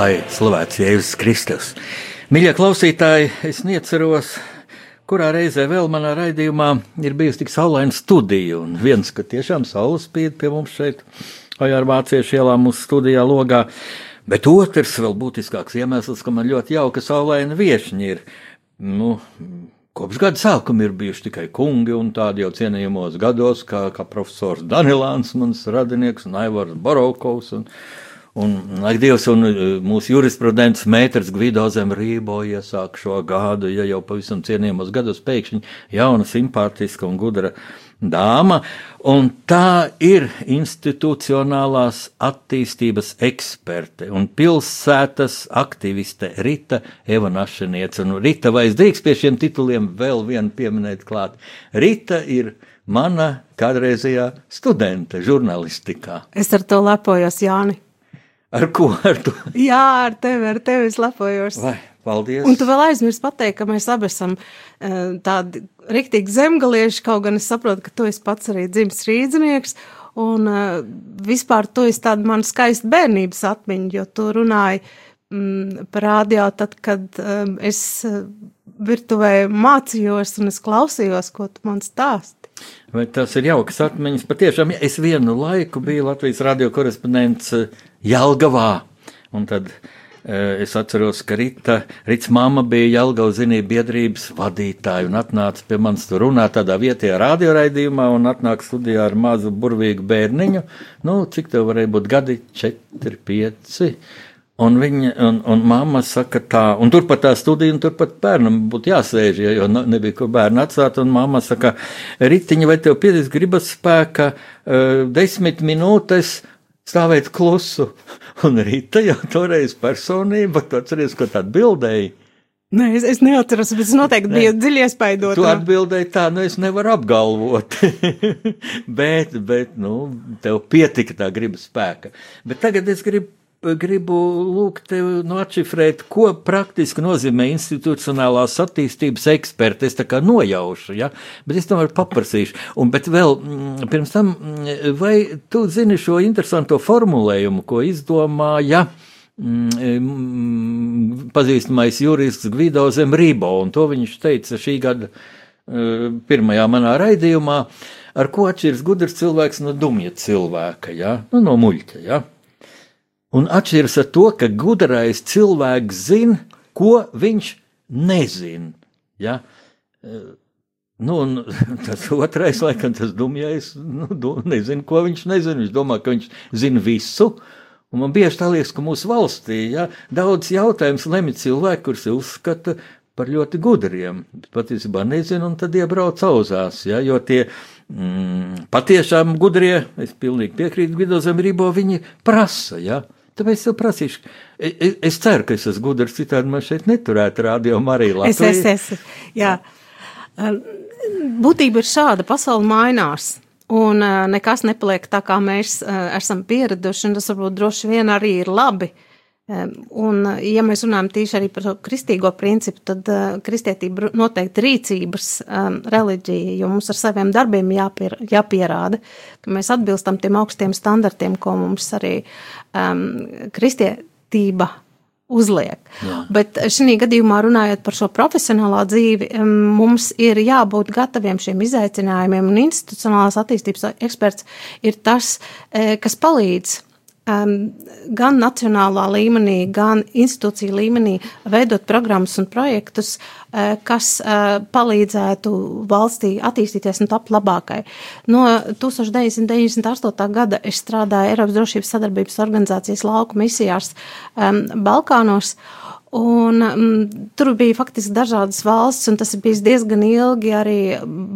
Lai slavēts Jēzus Kristus. Mīļie klausītāji, es neceros, kurā reizē vēl manā raidījumā ir bijusi tik saulaina studija. Un viens, ka tiešām saule spīd pie mums šeit, vai ar vāciešu ielā mūsu studijā logā. Bet otrs, vēl būtiskāks iemesls, ka man ļoti jauka saulaina viešņi ir. Nu, Kopš gada sākuma ir bijuši tikai kungi un tādi jau cienījamos gados, kā, kā profesors Danilāns, mans radinieks, un Aivars Barokovs. Un, Un, lai Dievs un e, mūsu jurisprudents Mēters Gvido zem Rībo iesāk šo gadu, ja jau pavisam cienījamos gados pēkšņi jauna, simpātiska un gudra dāma, un tā ir institucionālās attīstības eksperte un pilsētas aktiviste Rita Evanašaniece. Un Rita, vai es drīkst pie šiem tituliem vēl vienu pieminēt klāt? Rita ir mana kādreizējā studente žurnālistikā. Es ar to lepojos, Jāni. Ar ko? Ar to? Jā, ar tevi, ar tevi es lepojos. Vai, paldies. Un tu vēl aizmirsti pateikt, ka mēs abi esam uh, tādi riktīgi zemgalieši, kaut gan es saprotu, ka tu esi pats arī dzimis rīdzinieks. Un uh, vispār tu esi tāda man skaista bērnības atmiņa, jo tu runāji mm, par radio tad, kad um, es uh, virtuvē mācījos un es klausījos, ko tu man stāsti. Vai tas ir jauks atmiņas? Patiešām, es vienu laiku biju Latvijas radio korespondents Jelgavā. Un tad e, es atceros, ka Rita, Rits mamma bija Jelgavas zinību biedrības vadītāja un atnāca pie manis tur runāt tādā vietējā radioraidījumā un atnāk studijā ar mazu burvīgu bērniņu. Nu, cik tev varēja būt gadi? Četri, pieci. Un viņa, un, un mamma saka tā, un turpat tā studija, un turpat bērnam būtu jāsēž, ja, jo nebija kur bērnu atstāt, un mamma saka, Ritiņa, vai tev piedīs gribas spēka uh, desmit minūtes stāvēt klusu. Un Rīta jau toreiz personība, tu atceries, ko tā atbildēja. Nē, es, es neatceros, bet es noteikti biju dziļi iespaidot. Tu atbildēji tā, nu es nevaru apgalvot, bet, bet, nu, tev pietika tā griba spēka. Bet tagad es gribu gribu lūgt tev nu, atšifrēt, ko praktiski nozīmē institucionālās attīstības eksperti. Es tā kā nojaušu, ja? bet es tomēr paprasīšu. Un, bet vēl mm, pirms tam, mm, vai tu zini šo interesanto formulējumu, ko izdomāja? Mm, pazīstamais jurists Gvido Zemrībo, un to viņš teica šī gada pirmajā manā raidījumā, ar ko atšķiras gudrs cilvēks no dumja cilvēka, ja? nu, no muļķa. Ja? Un atšķiras ar to, ka gudrais cilvēks zina, ko viņš nezina. Ja? Nu, un tas otrais, laikam, tas dumjais, nu, nezinu, ko viņš nezina. Viņš domā, ka viņš zina visu. Un man bieži tā liekas, ka mūsu valstī ja, daudz jautājumus lemj cilvēki, kurus uzskata par ļoti gudriem. Patiesībā nezinu, un tad iebrauc auzās. Ja, jo tie mm, patiešām gudrie, es pilnīgi piekrītu Vidozem Rībo, viņi prasa. Ja, Tāpēc es prasīšu, es, es ceru, ka es esmu gudrs, citādi man šeit neturētu rādio arī Latvijas. Es, es, es, jā. Būtība ir šāda, pasaule mainās. Un nekas nepaliek tā, kā mēs esam pieraduši, un tas varbūt droši vien arī ir labi. Uh, Un, ja mēs runājam tieši arī par kristīgo principu, tad uh, kristietība noteikti rīcības um, reliģija, jo mums ar saviem darbiem jāpier, jāpierāda, ka mēs atbilstam tiem augstiem standartiem, ko mums arī um, kristietība uzliek. Jā. Bet šī gadījumā, runājot par šo profesionālā dzīvi, mums ir jābūt gataviem šiem izaicinājumiem, un institucionālās attīstības eksperts ir tas, kas palīdz um, gan nacionālā līmenī, gan institūciju līmenī veidot programmas un projektus, uh, kas uh, palīdzētu valstī attīstīties un tapt labākai. No 1998. gada es strādāju Eiropas drošības sadarbības organizācijas lauku misijās Balkānos. Un, um, tur bija faktiski dažādas valsts, un tas bijis diezgan ilgi. Arī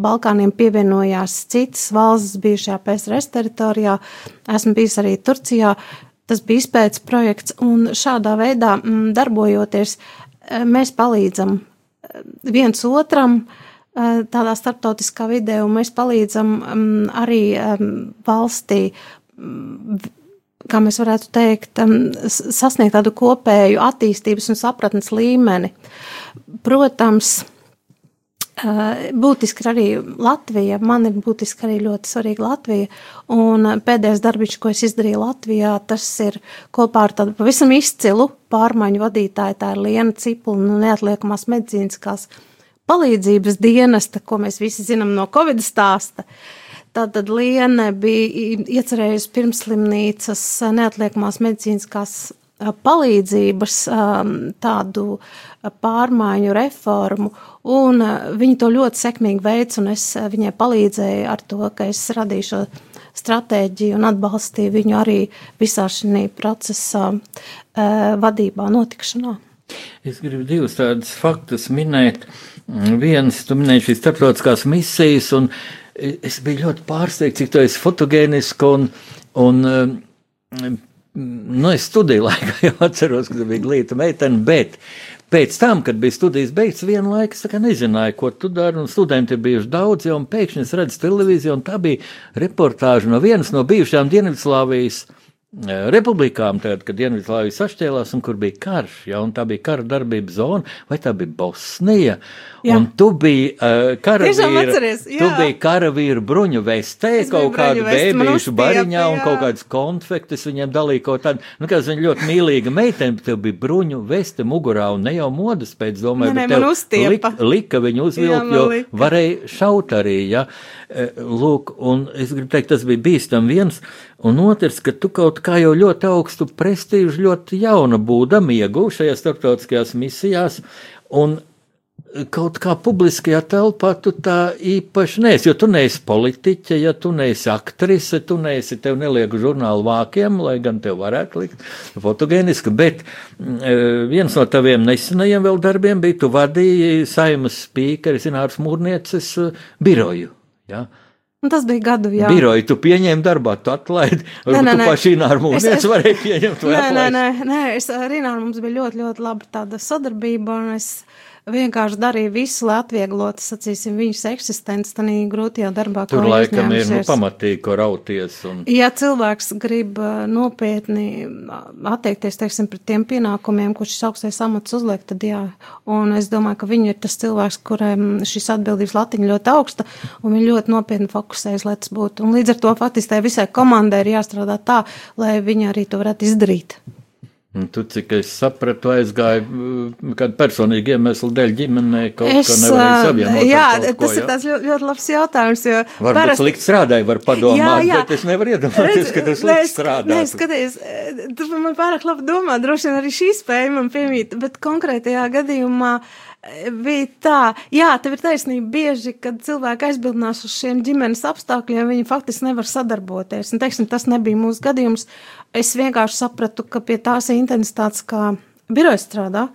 Balkāniem pievienojās citas valstis bijušajā PSRS teritorijā. Esmu bijis arī Turcijā. Tas bija izpētes projekts, un šādā veidā um, darbojoties, mēs palīdzam viens otram tādā starptautiskā vidē, un mēs palīdzam um, arī um, valstī kā mēs varētu teikt, um, sasniegt tādu kopēju attīstības un sapratnes līmeni. Protams, uh, būtiski ir arī Latvija. Man ir būtiski arī ļoti svarīga Latvija. Un pēdējais darbiņš, ko es izdarīju Latvijā, tas ir kopā ar tādu pavisam izcilu pārmaiņu vadītāju. Tā ir Liena Cipula no neatliekamās medicīniskās palīdzības dienesta, ko mēs visi zinām no Covid stāsta. Uh, Tātad Liene bija iecerējusi pirmslimnīcas neatliekamās medicīniskās palīdzības tādu pārmaiņu reformu, un viņi to ļoti sekmīgi veids, un es viņai palīdzēju ar to, ka es radīju šo stratēģiju un atbalstīju viņu arī visā šī procesa vadībā, notikšanā. Es gribu divus tādus faktus minēt. Viens, tu minēji šīs starptautiskās misijas, un uh, es biju ļoti pārsteigts, cik tu esi fotogēniska un, un nu, es studiju laikā jau atceros, ka tu biji glīta meitene, bet pēc tam, kad bija studijas beigts, vienu laiku es nezināju, ko tu dari, studenti ir bijuši daudz, jau, pēkšņi es redzu televīziju, un tā bija reportāža no vienas no bijušajām Dienvidslāvijas republikām, tad, kad Dienvidslāvija sašķēlās un kur bija karš, ja, tā bija kara darbības zona, vai tā bija Bosnija, jā. un tu biji uh, karavīra, karavīra bruņu vestē, es kaut kādu bēbīšu bariņā un kaut kādas konfektes viņiem dalīja kaut tādu, nu, kā viņa ļoti mīlīga meitene, bet tev bija bruņu veste mugurā un ne jau modas pēc, domāju, ne, ne, bet tev lika, lika viņu uzvilkt, jo varēja šaut arī, ja. Eh, lūk, un es gribu teikt, tas bija bīstam viens, un otrs, ka tu kaut kā jau ļoti augstu prestīžu, ļoti jauna būdam ieguvu šajās starptautiskajās misijās, un kaut kā publiskajā telpā tu tā īpaši neesi, jo tu neesi politiķe, ja tu neesi aktrise, tu neesi, tev neliek žurnālu vākiem, lai gan tev varētu likt fotogēniski, bet mm, viens no taviem nesenajiem vēl darbiem bija, tu vadīji saimas spīkeri, zinārs mūrnieces biroju. Ja? Un tas bija gadu jā. Biroju tu pieņēmi darbā, tu atlaidi. Nē, nē, nē. paši ar mums es, varēja pieņemt. Nē, nē, nē, nē, es ar Rināru mums bija ļoti, ļoti laba tāda sadarbība, un es vienkārši darīja visu, lai atvieglotu, sacīsim, viņas eksistenci tādā grūtajā darbā. Tur laikam ir nu, pamatīgi, ko rauties. Un... Ja cilvēks grib nopietni attiekties, teiksim, pret tiem pienākumiem, ko šis augstais amats uzliek, tad jā. Un es domāju, ka viņi ir tas cilvēks, kuriem šis atbildības latiņa ļoti augsta, un viņi ļoti nopietni fokusējas, lai tas būtu. Un līdz ar to faktiski tai visai komandai ir jāstrādā tā, lai viņi arī to varētu izdarīt. Un tu, cik es sapratu, aizgāja mm, kādu personīgu iemeslu dēļ ģimenē, kaut es, kā nevarēja savienot. Jā, tas ko, ir tāds ļoti, ļoti labs jautājums, jo. Varbūt parasti... slikt strādāja, var padomāt, jā, jā. bet es nevaru iedomāties, ka tas slikt strādā. Nē, skaties, tu man pārāk labi domā, droši vien arī šī spēja man piemīt, bet konkrētajā gadījumā bija tā, jā, tev ir taisnība bieži, kad cilvēki aizbildinās uz šiem ģimenes apstākļiem, viņi faktiski nevar sadarboties. Un, teiksim, tas nebija mūsu gadījums. Es vienkārši sapratu, ka pie tās intensitātes, kā birojas strādā,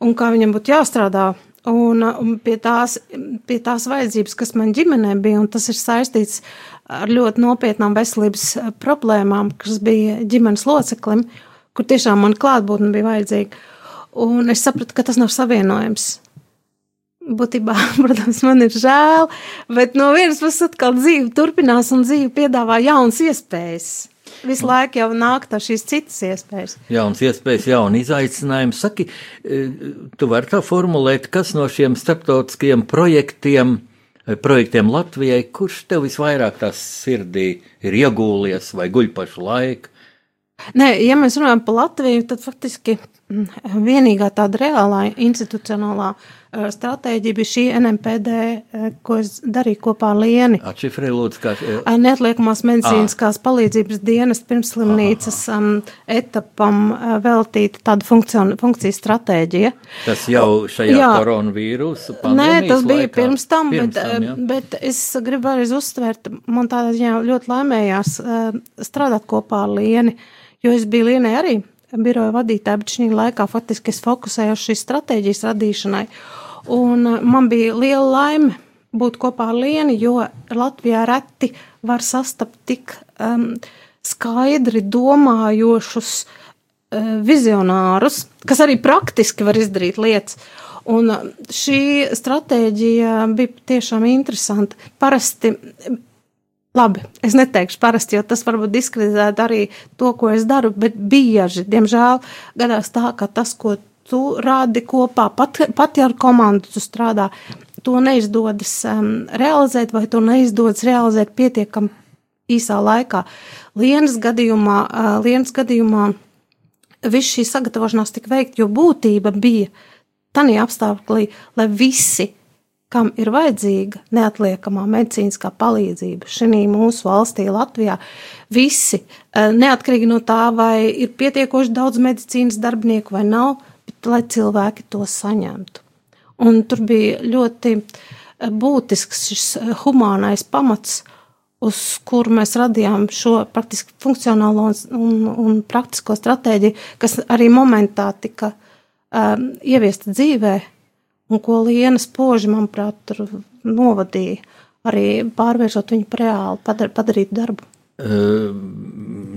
un kā viņam būtu jāstrādā, un, un pie, tās, pie tās vajadzības, kas man ģimenē bija, un tas ir saistīts ar ļoti nopietnām veselības problēmām, kas bija ģimenes loceklim, kur tiešām man klātbūtne bija vajadzīga. Un es sapratu, ka tas nav savienojams. Būtībā, protams, man ir žēl, bet no vienas puses atkal dzīve turpinās un dzīve piedāvā jaunas iespējas. Visu laiku jau nāk tā šīs citas iespējas. Jauns iespējas, jauni izaicinājumi. Saki, e, tu vari tā formulēt, kas no šiem starptautiskajiem projektiem, e, projektiem Latvijai, kurš tev visvairāk tās sirdī ir iegūlies vai guļ pašu laiku? Nē, ja mēs runājam par Latviju, tad faktiski vienīgā tāda reālā institucionālā uh, stratēģija bija šī NMPD, uh, ko es darīju kopā ar Lieni. Atšifrē lūdzu, kā. Uh, Neatliekamās medicīniskās à. palīdzības dienas pirmslimnīcas um, etapam veltīta tāda funkciju stratēģija. Tas jau šajā jā, koronavīrusu pandēmijas Nē, tas bija laikā. pirms tam, pirms bet, tam jā. bet es gribu arī uzsvērt, man tādā ziņā ļoti laimējās strādāt kopā ar Lieni. Jo es biju Lienai arī biroja vadītāja, bet šī laikā faktiski es fokusējos šīs stratēģijas radīšanai. Un uh, man bija liela laime būt kopā ar Lienu, jo Latvijā reti var sastapt tik um, skaidri domājošus uh, vizionārus, kas arī praktiski var izdarīt lietas. Un šī stratēģija bija tiešām interesanta. Parasti Labi, es neteikšu parasti, jo tas varbūt diskreditē arī to, ko es daru, bet bieži, diemžēl, gadās tā, ka tas, ko tu rādi kopā, pat, pat ja ar komandu tu strādā, to neizdodas um, realizēt vai to neizdodas realizēt pietiekam īsā laikā. Lienas gadījumā, uh, Lienas gadījumā viss šī sagatavošanās tika veikt, jo būtība bija tanī apstākļī, lai visi kam ir vajadzīga neatliekamā medicīniskā palīdzība šī mūsu valstī, Latvijā, visi, eh, neatkarīgi no tā, vai ir pietiekoši daudz medicīnas darbinieku vai nav, bet lai cilvēki to saņemtu. Un tur bija ļoti eh, būtisks šis eh, humānais pamats, uz kuru mēs radījām šo praktiski funkcionālo un, un, un praktisko stratēģiju, kas arī momentā tika um, ieviesta dzīvēm un ko Liena spoži, manuprāt, tur novadīja, arī pārvēršot viņu par reāli padar, padarītu darbu. Uh,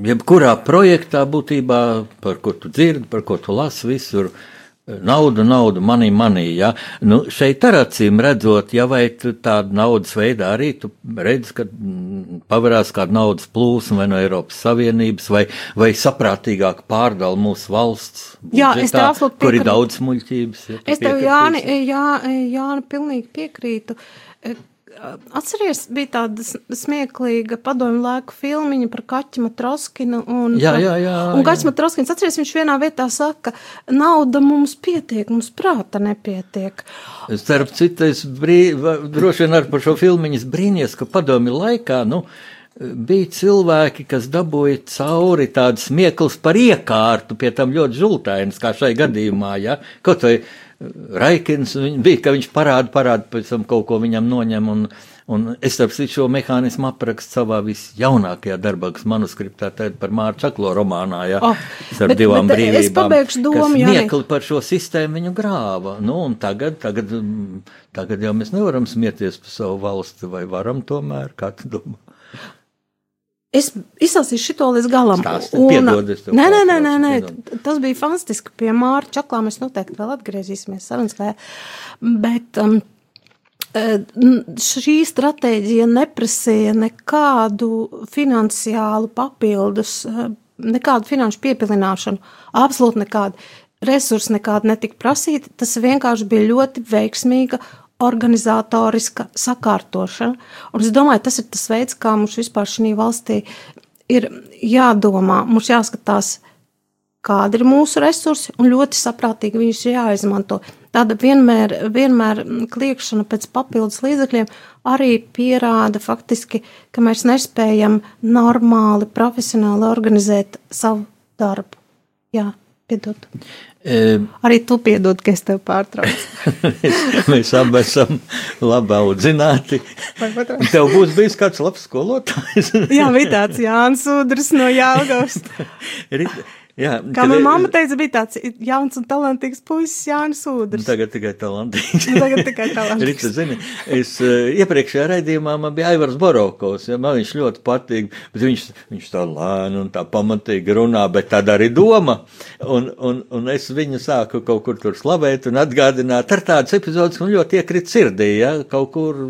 jebkurā projektā būtībā, par ko tu dzirdi, par ko tu lasi visur, uh, Nauda, nauda, manī, manī. Ja? Nu, šeit ar acīm redzot, ja vai tāda naudas veidā arī tu redz, ka mm, pavarās kāda naudas plūsma vai no Eiropas Savienības, vai, vai saprātīgāk pārdala mūsu valsts. Budžetā, jā, es tev absolūti piekrītu. Kur ir daudz muļķības. Ja, es tev, Jāni, jā, Jāni, pilnīgi piekrītu. Atceries, bija tāda smieklīga padomju laiku filmiņa par Kaķu Matroskinu. Un, jā, jā, jā. Un Kaķis Matroskins, atceries, viņš vienā vietā saka, nauda mums pietiek, mums prāta nepietiek. Starp citu, es brī, droši vien ar par šo filmiņu brīnies, ka padomju laikā, nu, bija cilvēki, kas dabūja cauri tādu smieklus par iekārtu, pie tam ļoti žultainas, kā šai gadījumā, ja, kaut vai Raikins bija, ka viņš parāda, parāda, pēc tam kaut ko viņam noņem. Un, un es ap šo mehānismu aprakstu savā visjaunākajā darbā, kas manuskriptā ir par Māru Čaklo romānā, ja, oh, ar divām bet brīvībām. Es pabeigšu domu, jā. Miekli par šo sistēmu viņu grāva. Nu, un tagad, tagad, tagad jau mēs nevaram smieties par savu valsti, vai varam tomēr, kā tu domā? Es izlasīju šo līdz galam. Stāsti, un, piedod, nē, nē, nē, nē, nē, tas bija fantastiski. Pie Māra Čaklā mēs noteikti vēl atgriezīsimies sarunas gājā. Bet um, eh, šī stratēģija neprasīja nekādu finansiālu papildus, eh, nekādu finanšu piepilināšanu, absolūti nekādu. Resursi nekādi netika prasīti, tas vienkārši bija ļoti veiksmīga organizatoriska sakārtošana. Un es domāju, tas ir tas veids, kā mums vispār šī valstī ir jādomā. Mums jāskatās, kādi ir mūsu resursi, un ļoti saprātīgi viņus jāizmanto. Tāda vienmēr, vienmēr kliekšana pēc papildus līdzekļiem arī pierāda faktiski, ka mēs nespējam normāli, profesionāli organizēt savu darbu. Jā, piedod. E, Arī tu piedod, ka es tev pārtraucu. Mēs abi esam labi audzināti. Tev būs bijis kāds labs skolotājs. Jā, bija tāds Jānis Udrs no Jāgaunas. Jā, Kā manā mamma teica, bija tāds jauns un talantīgs puisis, Jānis Udrs. Tagad tikai talantīgs. Tagad tikai talantīgs. Rita, zini, es uh, iepriekšējā raidījumā man bija Aivars Borokovs, ja, man viņš ļoti patīk, bet viņš, viņš tā lēni un tā pamatīgi runā, bet tad arī doma. Un, un, un es viņu sāku kaut kur tur slavēt un atgādināt ar tādas epizodes, man ļoti iekrit sirdī, ja, kaut kur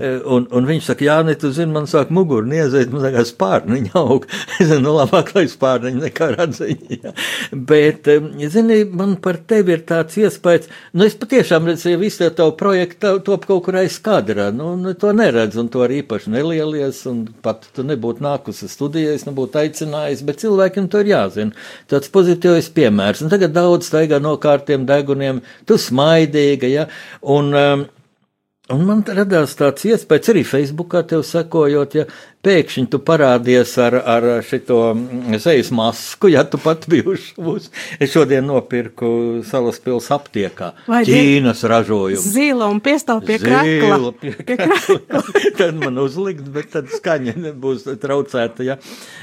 un, un viņš saka, Jā, ne, tu zini, man sāk muguru niezēt, man saka, spārniņa aug. Es zinu, nu labāk, lai spārniņa nekā radziņa. Ja. Bet, zini, man par tevi ir tāds iespējas, nu es patiešām redzu, ja visi tavu projektu top kaut kur aiz kadra, nu, nu to neredz, un to arī īpaši nelielies, un pat tu nebūtu nākusi studijās, nebūtu aicinājis, bet cilvēkiem to ir jāzina. Tāds pozitīvs piemērs. Un tagad daudz staigā no kārtiem deguniem, tu smaidīga, ja, un um, Un man radās tāds iespējas arī Facebookā sekojot, ja, pēkšņi tu parādies ar, ar šito sejas masku, ja tu pat bijuši būs. Es šodien nopirku salas pils aptiekā. Vai Ķīnas ražojumu. Zila un piestāv pie krakla. Zila pie krakla. tad man uzlikt, bet tad skaņa nebūs traucēta, ja.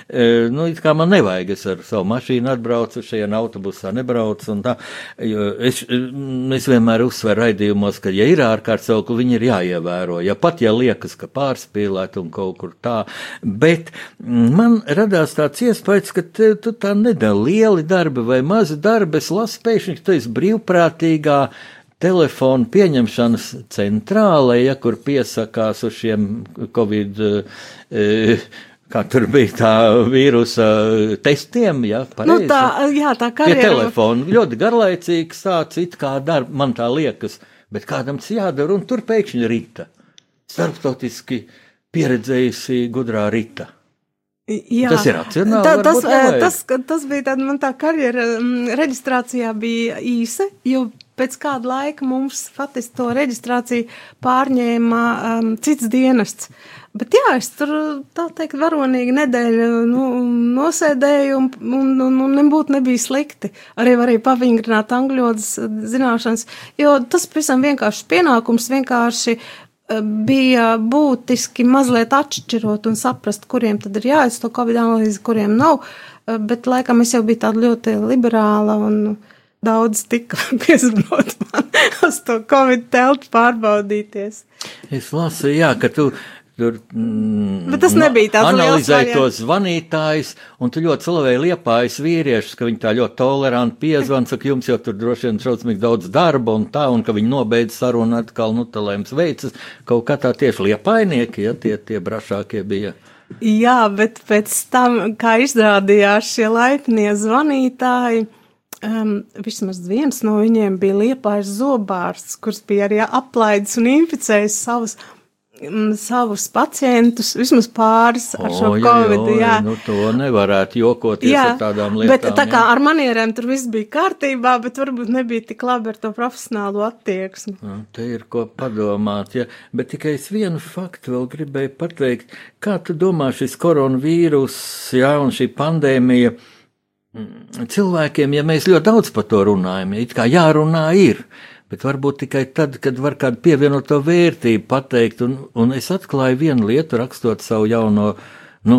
E, nu, it kā man nevajag, es ar savu mašīnu atbraucu, šajā autobusā nebraucu un tā. Es, es vienmēr uzsveru raidījumos, ka, ja ir ārkārtas saukli, viņi ir jāievēro. Ja pat, ja liekas, ka pārspīlēt un kaut kur tā, bet man radās tāds iespējas, ka te, tu tā nedara lieli darbi vai mazi darbi, es lasu pēkšņi, ka tu esi brīvprātīgā telefonu pieņemšanas centrālē, ja kur piesakās uz šiem Covid. E, Kā tur bija tā vīrusa testiem, ja pareizi. Nu tā, jā, tā Pie karjera. telefona ļoti garlaicīgs tāds, it kā darba, man tā liekas, bet kādam tas jādara, un tur pēkšņi rita. Starptautiski pieredzējusi gudrā rita. Jā, Tas ir racionāli, Tā, tas, tas, tas bija tāda, man tā karjera reģistrācijā bija īsa, jo pēc kāda laika mums faktiski to reģistrāciju pārņēma um, cits dienests. Bet jā, es tur, tā teikt, varonīgi nedēļu nu, nosēdēju un, un, un, un nebūtu nebija slikti. Arī varēja pavingrināt angļodas zināšanas, jo tas pavisam vienkārši pienākums, vienkārši bija būtiski mazliet atšķirot un saprast, kuriem tad ir jāiz to Covid analīzi, kuriem nav. Eh, Bet laikam es jau biju tāda ļoti liberāla un daudz tika piezvanot man uz to Covid telpu pārbaudīties. Es lasu, jā, ka tu tur. Mm, Bet tas nebija tāds variants. tos zvanītājus, un tu ļoti slavēji liepājas vīriešus, ka viņi tā ļoti toleranti piezvan, saka, jums jau tur droši vien šausmīgi daudz darba un tā, un ka viņi nobeidz sarunu atkal, nu, tā lai jums veicas. Kaut kā tā tieši liepainieki, ja tie, tie brašākie bija. Jā, bet pēc tam, kā izrādījās šie laipnie zvanītāji, um, vismaz viens no viņiem bija liepājis zobārsts, kurš bija arī aplaidis un inficējis savus, savus pacientus, vismaz pāris ar šo Oj, covid. oj, jā. Nu, to nevarētu jokoties Jā, ar tādām bet lietām. tā kā jā. ar manierēm tur viss bija kārtībā, bet varbūt nebija tik labi ar to profesionālo attieksmi. Nu, Te ir ko padomāt, ja, bet tikai es vienu faktu vēl gribēju pateikt. Kā tu domā šis koronavīrus, jā, un šī pandēmija mm, cilvēkiem, ja mēs ļoti daudz par to runājam, ja it kā jārunā ir, bet varbūt tikai tad, kad var kādu pievienoto vērtību pateikt, un, un es atklāju vienu lietu, rakstot savu jauno nu,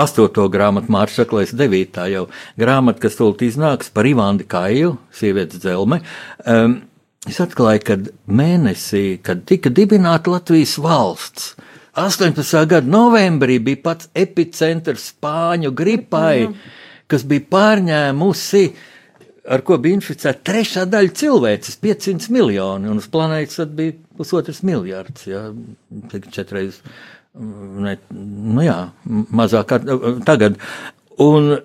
astoto grāmatu, Mārcis Šaklais, devītā jau grāmata, kas tūlīt iznāks par Ivānu Kaju, sievietes dzelme. Um, es atklāju, ka mēnesī, kad tika dibināta Latvijas valsts, 18. gada novembrī bija pats epicentrs spāņu gripai, kas bija pārņēmusi ar ko bija inficēta trešā daļa cilvēces, 500 miljoni, un uz planētas bija pusotrs miljards, tik četreiz, ne, nu jā, mazāk kā tagad. Un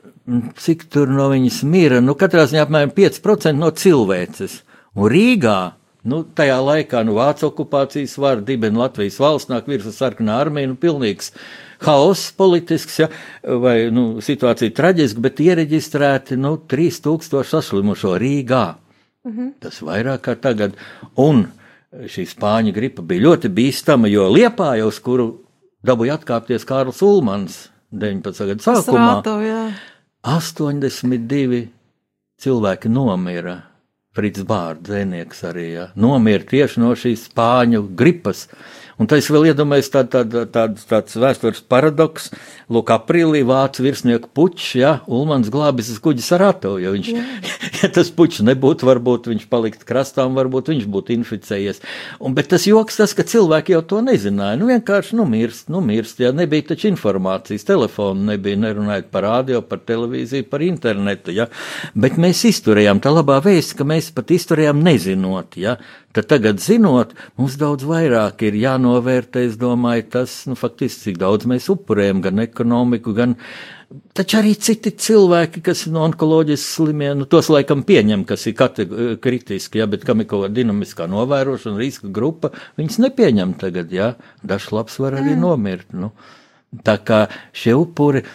cik tur no viņas mira, nu katrā ziņā apmēram 5% no cilvēces. Un Rīgā, nu tajā laikā, nu Vācu okupācijas vara dibina Latvijas valsts, nāk virsū sarkanā armija, nu pilnīgs haoss politisks, ja, vai nu, situācija traģiska, bet iereģistrēti nu, 3000 saslimušo Rīgā. Mhm. Tas vairāk kā tagad. Un šī spāņu gripa bija ļoti bīstama, jo Liepā jau uz kuru dabūja atkāpties Kārls Ulmans 19. gada sākumā. Strāto, jā. 82 cilvēki nomira. Frits Bārds, dzēnieks arī ja, nomira tieši no šīs spāņu gripas. Un tas vēl iedomājas tād, tād, tād, tāds vēstures paradoks. Lūk, aprīlī vācu virsnieku puķis, ja, Ulmans glābis ar atomu, jo viņš, ja tas puķis nebūtu, varbūt viņš palikt krastā un varbūt viņš būtu inficējies. Un, bet tas joks tas, ka cilvēki jau to nezināja. Nu, vienkārši, nu, mirst, nu, mirst, ja nebija taču informācijas, telefonu nebija, nerunājot par radio, par televīziju, par internetu, ja. Bet mēs izturējām, tā labā vēsts, ka mēs pat izturējām nezinot, ja. Tad tagad, zinot, mums daudz vairāk ir jānovērtē, es domāju, tas, nu, faktiski, cik daudz mēs upurējam, gan ekonomiku, gan. Taču arī citi cilvēki, kas ir no onkoloģiskas slimiem, nu, tos laikam pieņem, kas ir kritiski, ja, bet kam ir kaut kāda dinamiskā novērošana, riska grupa, viņas nepieņem tagad, ja. Dažs labs var arī mm. nomirt, nu. Tā kā šie upuri,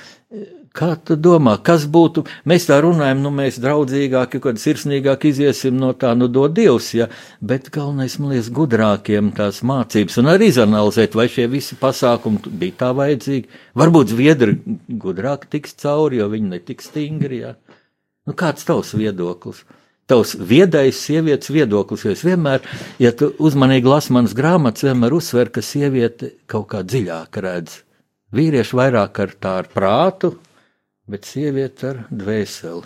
Kā tu domā, kas būtu? Mēs tā runājam, nu, mēs draudzīgāk, kad sirsnīgāk iziesim no tā, nu, dod Dievs, ja, bet galvenais, man liekas, gudrākiem tās mācības un arī izanalizēt, vai šie visi pasākumi bija tā vajadzīgi. Varbūt zviedri gudrāk tiks cauri, jo viņi netik stingri, ja. Nu, kāds tavs viedoklis? Tavs viedais sievietes viedoklis, es vienmēr, ja tu uzmanīgi lasi manas grāmatas, vienmēr uzsver, ka sieviete kaut kā dziļāk redz. Vīrieši vairāk ar tā ar prātu, bet sieviete ar dvēseli.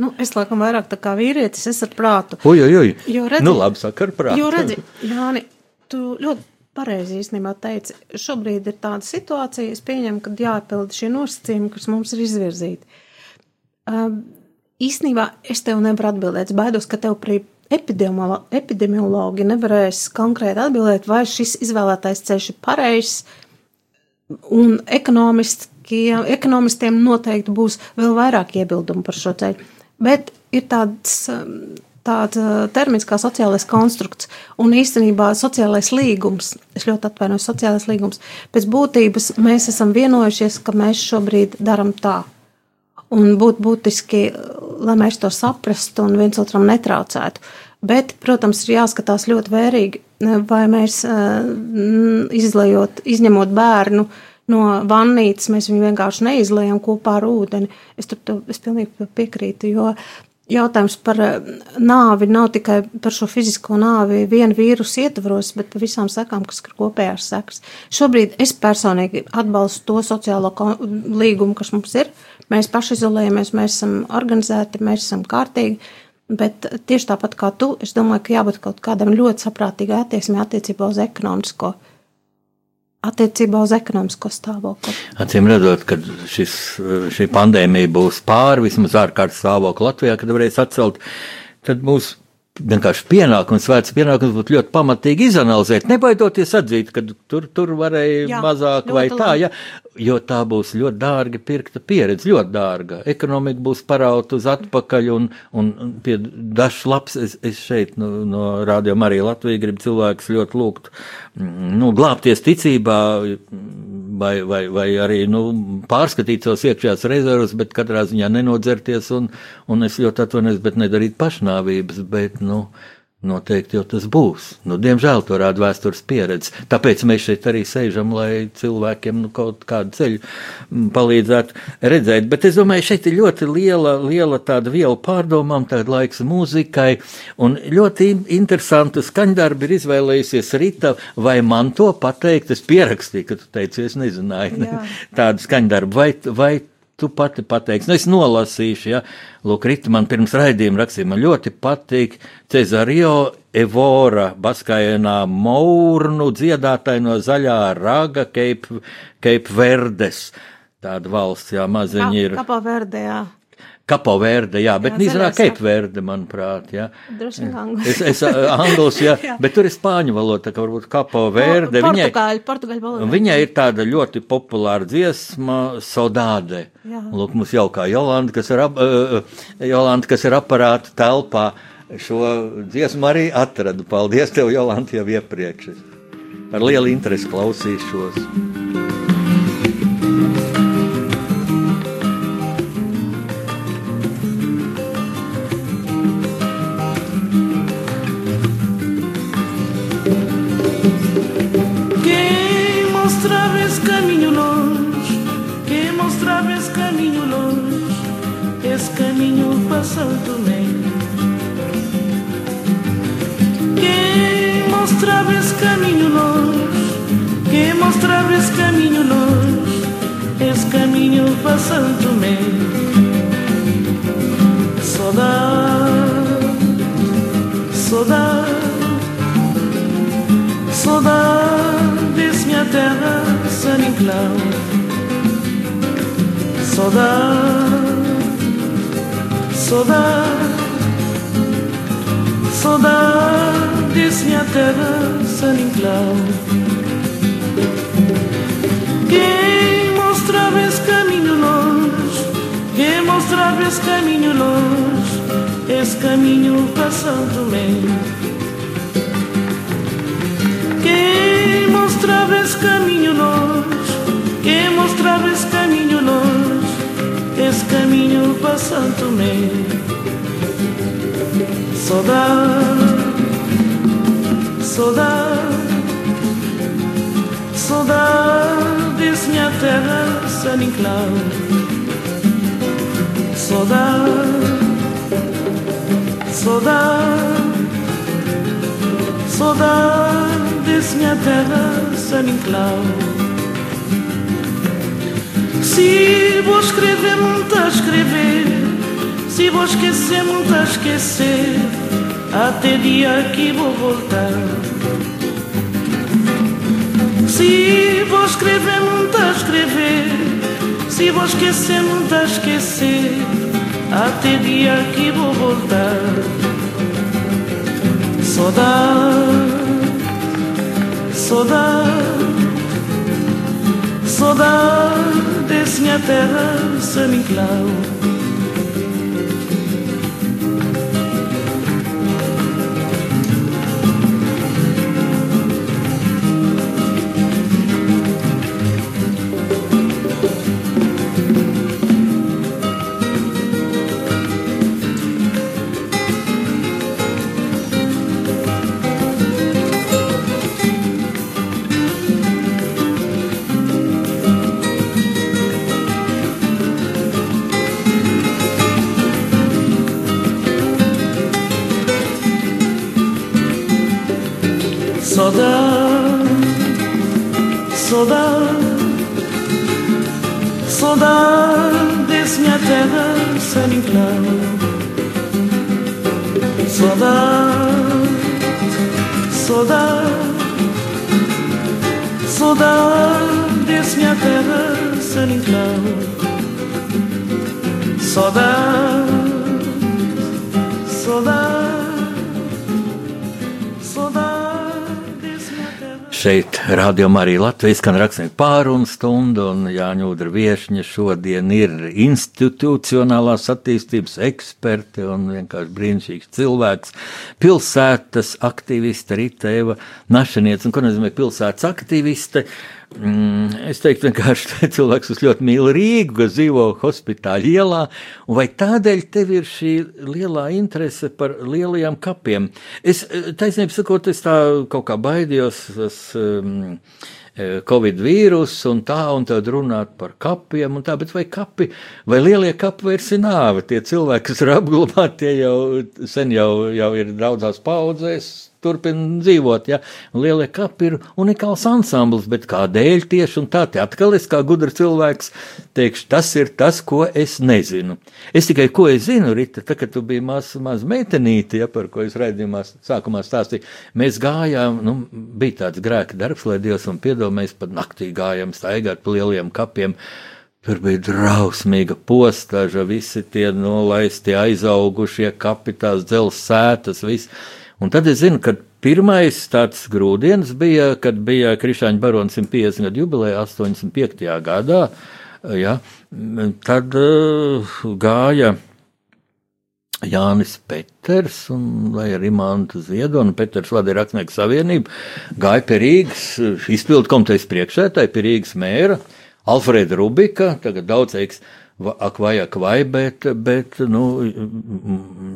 Nu, es laikam vairāk tā kā vīrietis, es ar prātu. Ui, ui, ui. Jo redzi, Nu, labi, saka ar prātu. Jo redzi, Jāni, tu ļoti pareizi īstenībā teici, šobrīd ir tāda situācija, es pieņemu, ka jāpilda šie nosacījumi, kas mums ir izvirzīti. Um, īstenībā es tev nevaru atbildēt, es baidos, ka tev pri epidemiolo- epidemiologi nevarēs konkrēti atbildēt, vai šis izvēlētais ceļš ir pareizs, un ekonomistiskiem- ekonomistiem noteikti būs vēl vairāk iebildumu par šo ceļu. Bet ir tāds, um, tāds uh, termins kā sociālais konstrukts un īstenībā sociālais līgums. Es ļoti atvainojos, sociālais līgums. Pēc būtības mēs esam vienojušies, ka mēs šobrīd darām tā. Un būtu būtiski, lai mēs to saprastu un viens otram netraucētu. Bet, protams, ir jāskatās ļoti vērīgi, vai mēs uh, izlējot, izņemot bērnu no vannītes, mēs viņu vienkārši neizlējam kopā ar ūdeni. Es tur to, es pilnīgi piekrītu, jo jautājums par eh, nāvi nav tikai par šo fizisko nāvi vienu vīrusu ietvaros, bet par visām sekām, kas ir kopējās sekas. Šobrīd es personīgi atbalstu to sociālo līgumu, kas mums ir. Mēs paši izolējamies, mēs esam organizēti, mēs esam kārtīgi. Bet tieši tāpat kā tu, es domāju, ka jābūt kaut kādam ļoti saprātīgai attieksmei attiecībā uz ekonomisko, attiecībā uz ekonomisko stāvokli. Acīm redzot, ka šis, šī pandēmija būs pāri, vismaz ārkārtas stāvokli Latvijā, kad varēs atcelt, tad mūs vienkārši pienākums, svēts pienākums būtu ļoti pamatīgi izanalizēt, nebaidoties atzīt, ka tur, tur varēja Jā, mazāk vai tā, labi. ja, jo tā būs ļoti dārga pirkta pieredze, ļoti dārga. Ekonomika būs parauta uz atpakaļ un, un pie dažs labs, es, es šeit no, no Radio Marija Latvija gribu cilvēkus ļoti lūgt, mm, nu, glābties ticībā, vai, vai, vai arī nu, pārskatīt savus iekšējās rezervus, bet katrā ziņā nenodzerties, un, un es ļoti atvainojos, bet nedarīt pašnāvības, bet, nu, noteikti jau tas būs. Nu, diemžēl to rāda vēstures pieredze. Tāpēc mēs šeit arī sēžam, lai cilvēkiem nu, kaut kādu ceļu mm, palīdzētu redzēt. Bet es domāju, šeit ir ļoti liela, liela tāda viela pārdomām, tāda laiks mūzikai, un ļoti in- interesantu skaņdarbu ir izvēlējusies Rita, vai man to pateikt, es pierakstīju, ka tu teici, es nezināju Jā. tādu skaņdarbu, vai, vai tu pati pateiksi. Nu, es nolasīšu, ja, lūk, Rita man pirms raidījuma rakstīja, man ļoti patīk Cezario Evora, baskaienā Mournu dziedātāji no zaļā raga Cape, Cape Verdes. Tāda valsts, jā, maziņi ir. Kapā verdē, jā. Kapo verde, jā, bet Jā, nīzrā zaļais, Cape verde, manuprāt, jā. Droši vien angļu. Es, es anglis, jā, Jā. bet tur ir spāņu valoda, tā kā varbūt Kapo verde. Viņai, Portugāļu, portugāļu valodā. Viņai ir tāda ļoti populāra dziesma, Sodāde. Jā. Lūk, mums jau kā Jolanta, kas ir, ap, Jolanta, kas ir aparāta telpā, šo dziesmu arī atradu. Paldies tev, Jolanta, jau iepriekš. Ar lielu interesi klausīšos. Quem santo nem. Quem mostrava esse caminho longe Quem mostrava esse caminho longe Esse caminho para santo nem. Saudade, saudade Saudade desse minha terra, San Inclau Saudade saudade, saudades, minha terra, San Inclau. Quem mostrava esse caminho longe, quem mostrava esse caminho longe, esse caminho passando meio. Quem mostrava esse caminho longe, quem mostrava esse caminho longe, caminho para Santo Tomé. Saudade, saudade, saudade, minha terra, San Nicolau. Saudade, saudade, saudade, minha terra, San Nicolau. Se vou escrever, muito a escrever. Se vou esquecer, muito a esquecer. Até dia que vou voltar. Se vou escrever, a escrever. Se vou esquecer, a esquecer. Até dia que vou voltar. Saudade, saudade, saudade desse minha terra, Saudade, saudade, saudade, se minha terra sem então. Saudade, saudade. Šeit rādījumā arī Latvijas skan rakstnieku pārunu stunda, un Jāņa Udra viešņa šodien ir institucionālās attīstības eksperte un vienkārši brīnišķīgs cilvēks. Pilsētas aktīviste Rita Eva Našaniec, un ko nozīmē pilsētas aktīviste? Mm, es teiktu, vienkārši cilvēks, kas ļoti mīl Rīgu, kas dzīvo hospitāļu ielā, vai tādēļ tev ir šī lielā interese par lielajiem kapiem? Es, taisnība sakot, es tā kaut kā baidījos, tas um, Covid vīrusu un tā, un tad runāt par kapiem un tā, bet vai kapi, vai lielie kapi vairs ir nāve? Tie cilvēki, kas ir apglabāti, tie jau sen jau, jau ir daudzās paudzēs, turpina dzīvot. Ja? Un lielie kapi ir unikāls ansamblis, bet kādēļ tieši un tā, te atkal es kā gudrs cilvēks teikšu, tas ir tas, ko es nezinu. Es tikai ko es zinu, Rita, tā, kad tu biji maz, maz meitenīte, ja, par ko es raidījumā sākumā stāstīju, mēs gājām, nu, bija tāds grēka darbs, lai Dievs man piedod, mēs pat naktī gājām staigāt pa lieliem kapiem. Tur bija drausmīga postaža, visi tie nolaisti, aizaugušie kapi, tās dzelzceļa sētas, viss. Un tad es zinu, ka pirmais tāds grūdienis bija, kad bija Krišāņa barona 150 gadu jubileja 85. gadā. Ja, tad uh, gāja Jānis Peters un arī Manta Ziedona, Peters vadīja Rakstnieku savienību, gāja pie Rīgas izpildu komitejas priekšētāji, pie Rīgas mēra, Alfreda Rubika, tagad daudzēks ak vai, ak vai, bet, bet nu,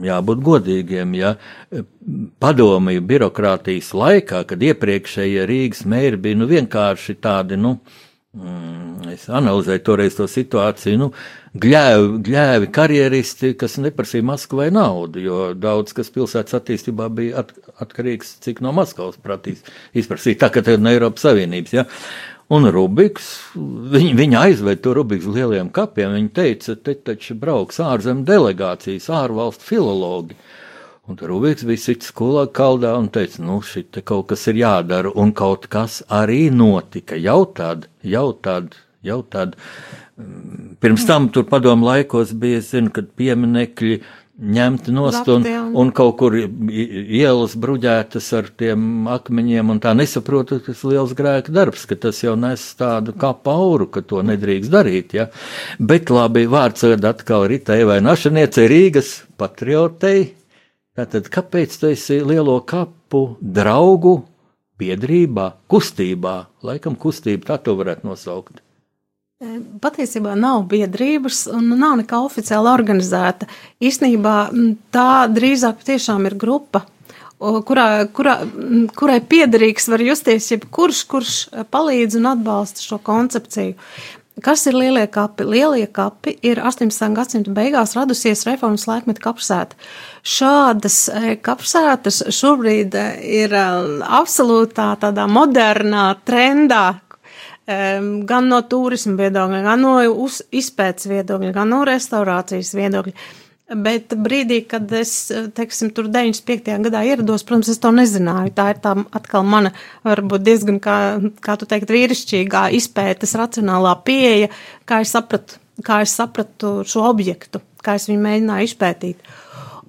jābūt godīgiem. Ja padomju birokrātijas laikā, kad iepriekšējie Rīgas mēri bija nu, vienkārši tādi, nu, mm, es analizēju toreiz to situāciju, nu, gļēvi, gļēvi karjeristi, kas neprasīja Maskavai naudu, jo daudz kas pilsētas attīstībā bija at, atkarīgs, cik no Maskavas pratīs izprasīt, tā kā tā ir no Eiropas Savienības. Ja. Un Rubiks, viņa, viņa aizved to Rubiks lieliem kapiem. Viņa teica, te taču brauks ārzemju delegācijas, ārvalstu filologi. Un Rubiks bija cits skolā kaldā un teica, nu, šī te kaut kas ir jādara, un kaut kas arī notika. Jau tad, jau tad, jau tad. Mm, pirms tam tur padomu laikos bija, zinu, kad pieminekļi ņemti nost un, un kaut kur ielas bruģētas ar tiem akmeņiem, un tā nesaprotu, ka tas ir liels grēka darbs, ka tas jau nes tādu kā pauru, ka to nedrīkst darīt, ja. Bet labi, vārds atkal Ritai vai Našaniece Rīgas patriotei. Tātad, kāpēc tu esi lielo kapu draugu biedrībā, kustībā, laikam kustība, tā to varētu nosaukt? Patiesībā nav biedrības un nav nekā oficiāli organizēta. Īsnībā tā drīzāk tiešām ir grupa, kurā, kurā, kurai piederīgs var justies jebkurš, kurš palīdz un atbalsta šo koncepciju. Kas ir lielie kapi? Lielie kapi ir 18. gadsimta beigās radusies reformas laikmeta kapsēta. Šādas kapsētas šobrīd ir absolūtā tādā modernā trendā, gan no turisma viedokļa, gan no izpētes viedokļa, gan no restaurācijas viedokļa. Bet brīdī, kad es, teiksim, tur 95. gadā ierados, protams, es to nezināju. Tā ir tā atkal mana, varbūt diezgan, kā, kā tu teikt, vīrišķīgā izpētes racionālā pieeja, kā es sapratu, kā es sapratu šo objektu, kā es viņu mēģināju izpētīt.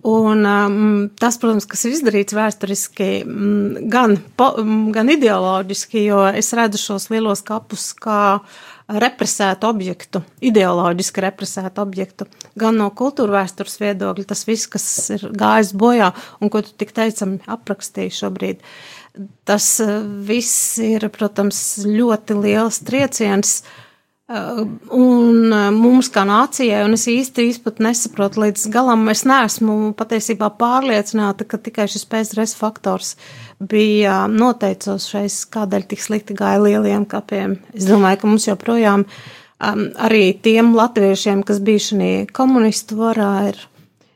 Un um, tas, protams, kas ir izdarīts vēsturiski, um, gan, po, um, gan ideoloģiski, jo es redzu šos lielos kapus kā represētu objektu, ideoloģiski represētu objektu, gan no kultūra vēstures viedokļa, tas viss, kas ir gājis bojā un ko tu tik teicami aprakstīji šobrīd. Tas uh, viss ir, protams, ļoti liels trieciens uh, Un mums, kā nācijai, un es īsti izpat nesaprotu līdz galam, es neesmu patiesībā pārliecināta, ka tikai šis PSRS faktors bija noteicošais, kādēļ tik slikti gāja lieliem kapiem. Es domāju, ka mums joprojām um, arī tiem latviešiem, kas bija šī komunistu varā, ir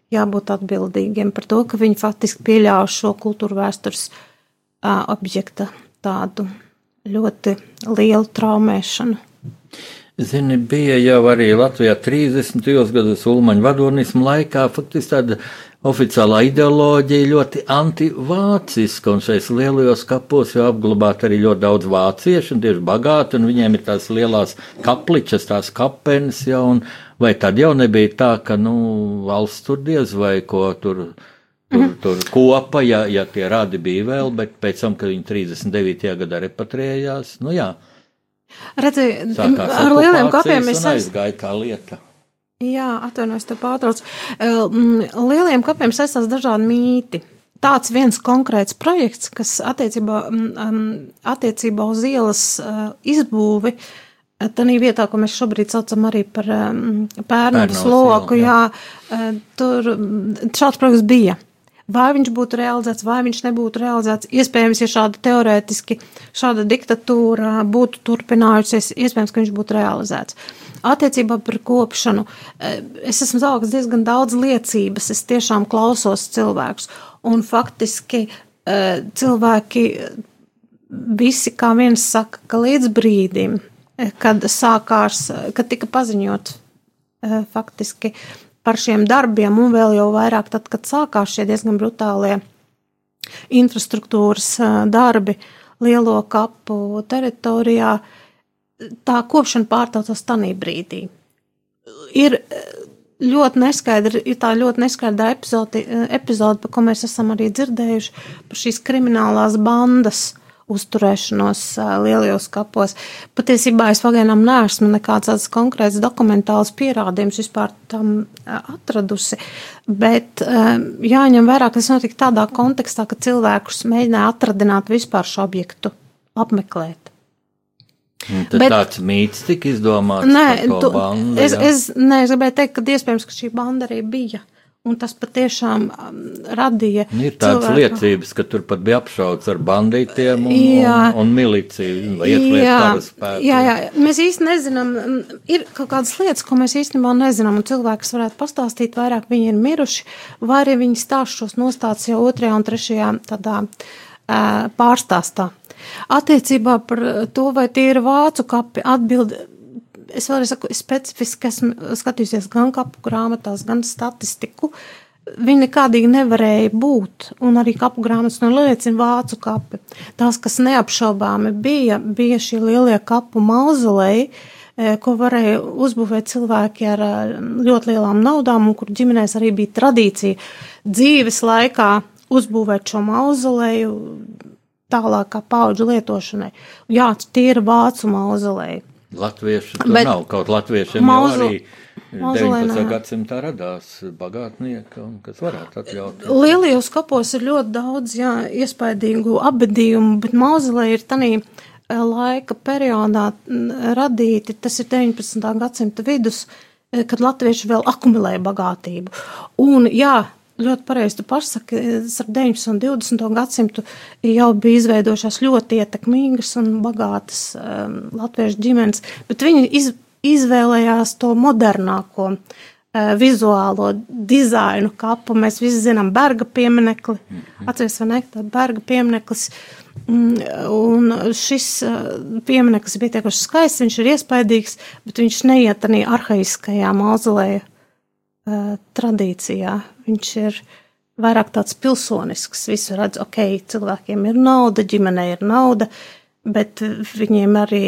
jābūt atbildīgiem par to, ka viņi faktiski pieļāva šo kultūru vēstures uh, objekta tādu ļoti lielu traumēšanu. Zini, bija jau arī Latvijā 30. gados Ulmaņa vadonismu laikā faktiski tāda oficiālā ideoloģija ļoti antivāciska, un šais lielajos kapos jau apglabāt arī ļoti daudz vāciešu, un tieši bagāti, un viņiem ir tās lielās kapličas, tās kapenes jau, un vai tad jau nebija tā, ka, nu, valsts tur diez vai ko tur. Tur, mhm. tur kopa, ja, ja tie rādi bija vēl, bet pēc tam, kad viņi 39. gadā repatriējās, nu jā, Redzi, ar lieliem kapiem es aizgāju kā lieta. Jā, atvainojos, te pārtrauc. Lieliem kapiem saistās dažādi mīti. Tāds viens konkrēts projekts, kas attiecībā, attiecībā uz ielas izbūvi, Tanī vietā, ko mēs šobrīd saucam arī par pērnu sloku, jā, jā, tur šāds projekts bija. Vai viņš būtu realizēts, vai viņš nebūtu realizēts. Iespējams, ja šāda teorētiski šāda diktatūra būtu turpinājusies, iespējams, ka viņš būtu realizēts. Attiecībā par kopšanu eh, es esmu zaugs diezgan daudz liecības, es tiešām klausos cilvēkus, un faktiski eh, cilvēki visi kā viens saka, ka līdz brīdim, eh, kad sākās, kad tika paziņot faktiski par šiem darbiem, un vēl jau vairāk tad, kad sākās šie diezgan brutālie infrastruktūras darbi lielo kapu teritorijā, tā kopšana pārtraucās tanī brīdī. Ir ļoti neskaidra, ir tā ļoti neskaidra epizode, epizode, par ko mēs esam arī dzirdējuši, par šīs kriminālās bandas uzturēšanos lielajos kapos. Patiesībā es pagaidām neesmu nekāds konkrēts dokumentāls pierādījums vispār tam atradusi, bet jāņem vērā, ka tas notika tādā kontekstā, ka cilvēkus mēģināja atradināt vispār šo objektu, apmeklēt. Tad Bet, tāds mīts tika izdomāts. Nē, tu, bandu, es, es, nē, es gribēju teikt, ka iespējams, ka šī banda arī bija. Un tas patiešām um, radīja. Nu, ir tādas cilvēku... liecības, ka tur pat bija apšauts ar bandītiem un, jā, un, un miliciju. Jā, jā, jā, mēs īsti nezinām. Ir kaut kādas lietas, ko mēs īstenībā nezinām, un cilvēks varētu pastāstīt vairāk, viņi ir miruši, vai arī viņi stāst šos nostāts jau otrajā un trešajā tādā pārstāstā. Attiecībā par to, vai tie ir vācu kapi, atbildi es vēlreiz saku, specifiski esmu skatījusies gan kapu grāmatās, gan statistiku. Viņi nekādīgi nevarēja būt, un arī kapu grāmatas noliecina vācu kapi. Tās, kas neapšaubāmi bija, bija šie lielie kapu mauzoleji, e, ko varēja uzbūvēt cilvēki ar ļoti lielām naudām, un kur ģimenēs arī bija tradīcija dzīves laikā uzbūvēt šo mauzoleju tālākā paudžu lietošanai. Jā, tie ir vācu mauzoleji. Latvieši tur Bet nav. Kaut latviešiem mazu, jau arī 19. gadsimtā radās bagātnieki, kas varētu atļaut. Lielajos kapos ir ļoti daudz, jā, iespaidīgu abedījumu, bet mauzolē ir tanī laika periodā radīti, tas ir 19. gadsimta vidus, kad latvieši vēl akumulēja bagātību. Un, jā, ļoti pareizi pasaki, starp 19 un 20 gadsimtu jau bija izveidojušās ļoti ietekmīgas un bagātas um, latviešu ģimenes, bet viņi iz, izvēlējās to modernāko uh, vizuālo dizainu kapu. Mēs visi zinām Berga pieminekli, mhm. atceries vai ne, tā Berga piemineklis. Mm, un šis uh, piemineklis bija pietiekami skaists, viņš ir iespaidīgs, bet viņš neiet arī arhaiskajā mauzoleja uh, tradīcijā. Viņš ir vairāk tāds pilsonisks. Visi redz, ok, cilvēkiem ir nauda, ģimenei ir nauda, bet viņiem arī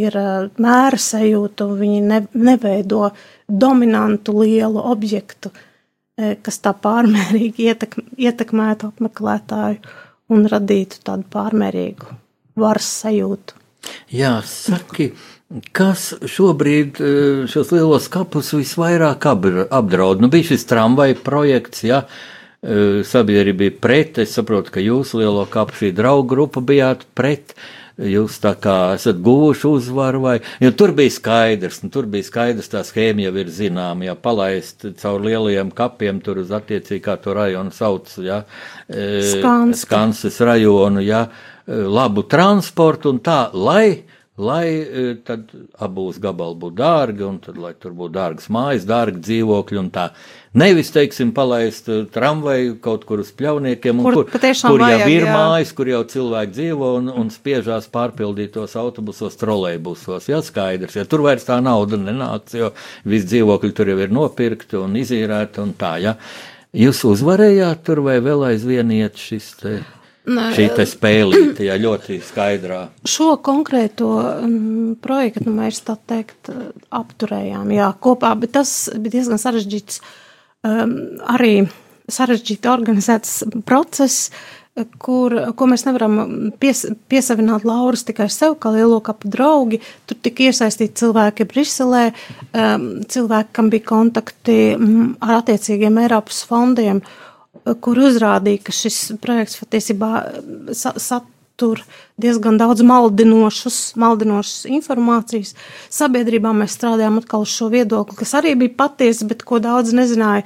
ir uh, mēra sajūta, un viņi ne, neveido dominantu lielu objektu, uh, kas tā pārmērīgi ietek, ietekmētu apmeklētāju un radītu tādu pārmērīgu varas sajūtu. Jā, saki, Kas šobrīd eh, šos lielos kapus visvairāk apdraud? Nu, bija šis tramvaja projekts, ja eh, sabiedrība bija pret. Es saprotu, ka jūs lielo kapu šī draugu grupa bijāt pret. Jūs tā kā esat guvuši uzvaru, vai jo tur bija skaidrs, nu, tur bija skaidrs, tā schēma jau ir zināma, ja palaist caur lielajiem kapiem tur uz attiecīgi, kā to rajonu sauc, ja, eh, Skanses, Skanses rajonu, ja, labu transportu un tā, lai lai e, tad abos gabali būtu dārgi, un tad, lai tur būtu dārgas mājas, dārgi dzīvokļi un tā. Nevis, teiksim, palaist e, tramvaju kaut kur uz pļauniekiem, kur, kur, kur jau vajag, ir jā. mājas, kur jau cilvēki dzīvo un, un spiežās pārpildītos autobusos, trolejbusos. Jā, skaidrs, ja tur vairs tā nauda nenāks, jo visi dzīvokļi tur jau ir nopirkti un izīrēti un tā, jā. Jūs uzvarējāt tur vai vēl aizvien iet šis te? Šī spēlīte, jā, ļoti skaidrā. Šo konkrēto um, projektu nu, mēs tā teikt apturējām, jā, kopā, bet tas bija diezgan sarežģīts, um, arī sarežģīti organizēts process, kur, ko mēs nevaram pies, piesavināt Lauras tikai sev, kā lielo kapu draugi. Tur tika iesaistīti cilvēki Briselē, um, cilvēki, kam bija kontakti um, ar attiecīgiem Eiropas fondiem. Uh, kur uzrādīja, ka šis projekts patiesībā satur diezgan daudz maldinošus, maldinošas informācijas. Sabiedrībā mēs strādājām atkal uz šo viedokli, kas arī bija patiesa, bet ko daudz nezināja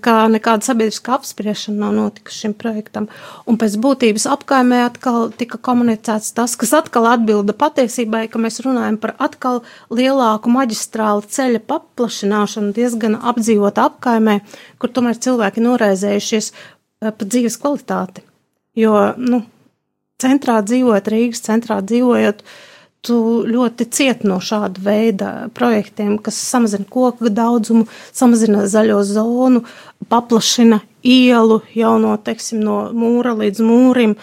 ka nekāda sabiedriska apspriešana nav notikusi šim projektam. Un pēc būtības apkaimē atkal tika komunicēts tas, kas atkal atbilda patiesībai, ka mēs runājam par atkal lielāku maģistrālu ceļa paplašināšanu diezgan apdzīvot apkaimē, kur tomēr cilvēki noraizējušies eh, par dzīves kvalitāti. Jo, nu, centrā dzīvojot, Rīgas centrā dzīvojot, tu ļoti ciet no šāda veida projektiem, kas samazina koku daudzumu, samazina zaļo zonu, paplašina ielu jau no, teiksim, no mūra līdz mūrim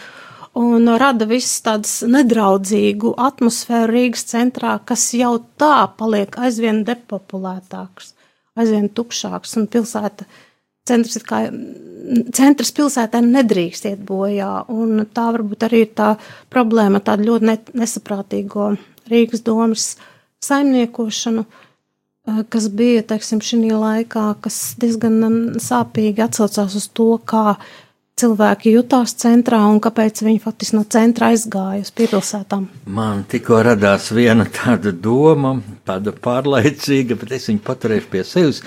un rada visas tādas nedraudzīgu atmosfēru Rīgas centrā, kas jau tā paliek aizvien depopulētāks, aizvien tukšāks un pilsēta centrs, kā, centrs pilsētā nedrīkst iet bojā, un tā varbūt arī ir tā problēma, tāda ļoti ne, nesaprātīgo Rīgas domas saimniekošanu, eh, kas bija, teiksim, šī laikā, kas diezgan sāpīgi atsaucās uz to, kā cilvēki jutās centrā un kāpēc viņi faktiski no centra aizgāja uz piepilsētām. Man tikko radās viena tāda doma, tāda pārlaicīga, bet es viņu paturēšu pie sevis.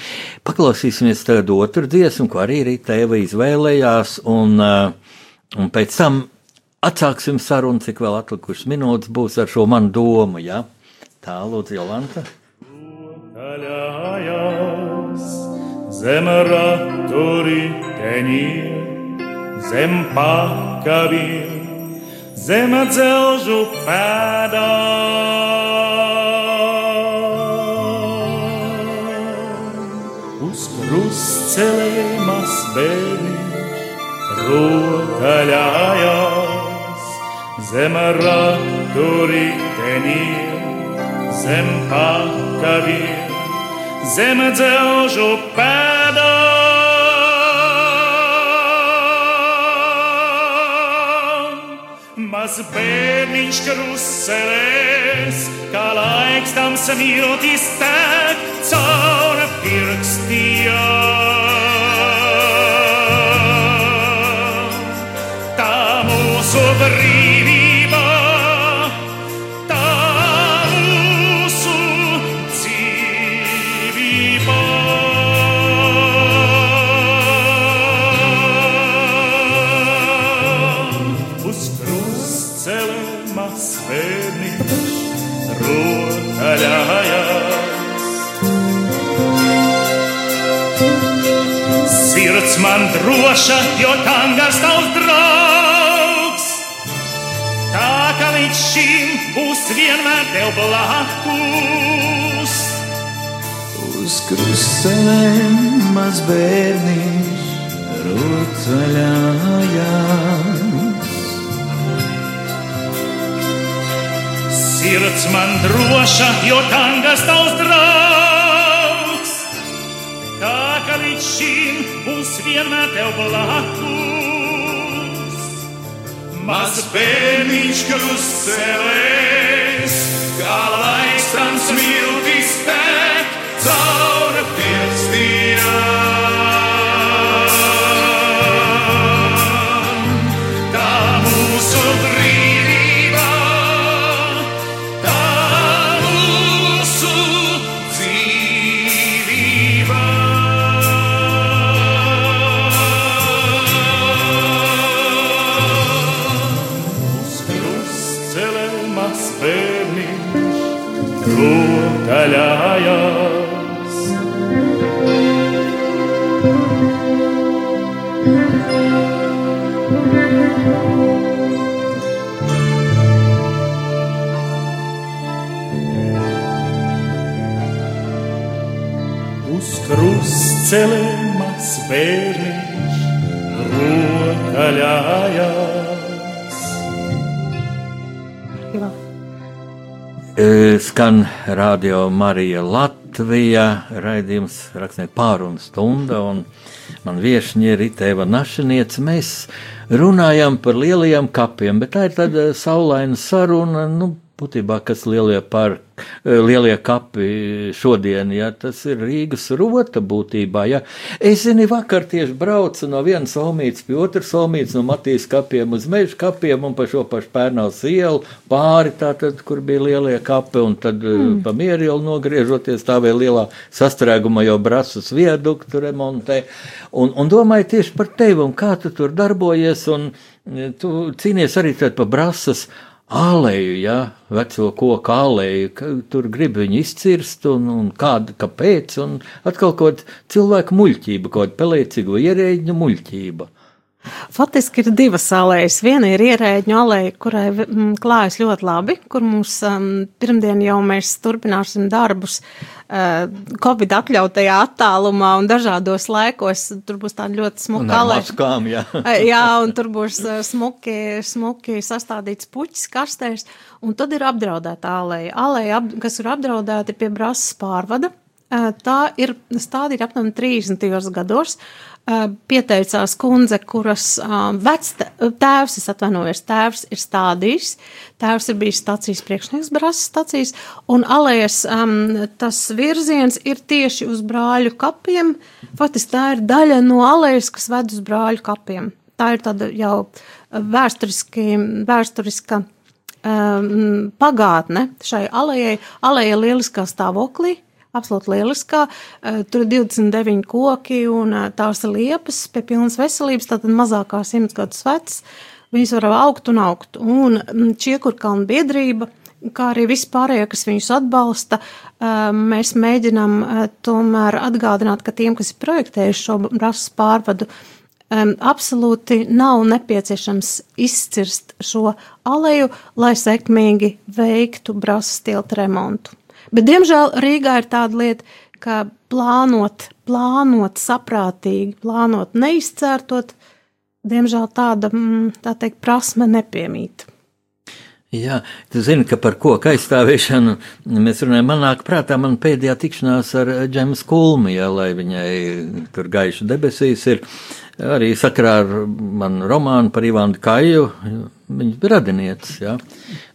Paklausīsimies tādu otru dziesmu, ko arī Rīta Eva izvēlējās, un, uh, un pēc tam atsāksim sarunu, cik vēl atlikušas minūtes būs ar šo manu domu, ja? Tā, lūdzu, Jolanta. Zem raturi tenie zem pakaviem, zem dzelžu pēdām. Uz krustcelēmas bērniņš rotaļājās, zem raturiteniem, zem pakaviem, zem dzelžu pēdām. Maz bērniņš kruselēs, kā laiks tam samiltis tek caur pirkstiem. Man droša, jo tangars tavs draugs. Tā ka līdz šim būs vienmēr tev blakus. Uz krustcelēm maz bērniņš rotaļājās. Sirds man droša, jo tangas tavs draugs. Līdz šim būs vienmēr tev blakus. Maz bērniņš krustcelēs, kā laiks tam smiltis tek caur pirkstiem. Radio Marija Latvija, raidījums rakstnieks pārunu stunda, un man viešņi ir Itēva Našaniec. Mēs runājam par lielajiem kapiem, bet tā ir tāda saulaina saruna, nu, būtībā, kas lielie, par, lielie kapi šodien, ja tas ir Rīgas rota būtībā, ja. Es zinu, vakar tieši braucu no vienas solmītes pie otras solmītes, no Matīs kapiem uz meža kapiem un pa šo pašu pērnās ielu pāri tātad, kur bija lielie kapi, un tad mm. pa mieru ielu nogriežoties stāvēja lielā sastrēguma jau brasus viaduktu remontē, un, un domāju tieši par tevi, un kā tu tur darbojies, un tu cīnies arī tad pa brasas āleju, ja, veco koku āleju, ka tur grib viņu izcirst, un, un kāda, kāpēc, un atkal kaut kāda cilvēka muļķība, kaut kāda pelēcīga ierēģņa muļķība. Faktiski ir divas alējas. Viena ir ierēģņu alēja, kurai mm, klājas ļoti labi, kur mums um, pirmdien jau mēs turpināsim darbus uh, Covid atļautajā attālumā un dažādos laikos. Tur būs tāda ļoti smuka alēja. Maskām, jā. jā, un tur būs uh, smuki, smuki sastādīts puķis kastēs, un tad ir apdraudēta alēja. Alēja, ap, kas ir apdraudēta pie brasas pārvada. Tā ir stādīta apmēram 30. gados. Uh, pieteicās kundze, kuras uh, vecs tēvs, es atvainojos, tēvs ir stādījis, tēvs ir bijis stācijas priekšnieks brasas stācijas, un alējas um, tas virziens ir tieši uz brāļu kapiem, faktiski tā ir daļa no alējas, kas ved uz brāļu kapiem. Tā ir tāda jau vēsturiski, vēsturiska um, pagātne šai alējai, alēja lieliskā stāvoklī, absolūti lieliskā. Tur ir 29 koki un tās ir liepas pie pilnas veselības, tātad mazākā simts gadus vecs. Viņas var augt un augt. Un Čiekurkalna biedrība, kā arī vispārējie, kas viņus atbalsta, mēs mēģinām tomēr atgādināt, ka tiem, kas ir projektējuši šo rases pārvadu, absolūti nav nepieciešams izcirst šo aleju, lai sekmīgi veiktu brāzas tilta remontu. Bet, diemžēl, Rīgā ir tāda lieta, ka plānot, plānot saprātīgi, plānot neizcērtot, diemžēl tāda, mm, tā teikt, prasme nepiemīt. Jā, tu zini, ka par koku aizstāvēšanu mēs runājam. Man nāk prātā man pēdējā tikšanās ar Džemu Skulmu, jā, lai viņai tur gaišu debesīs ir. Arī sakrā ar manu romānu par Ivānu Kaju, viņas bija radinieces, jā.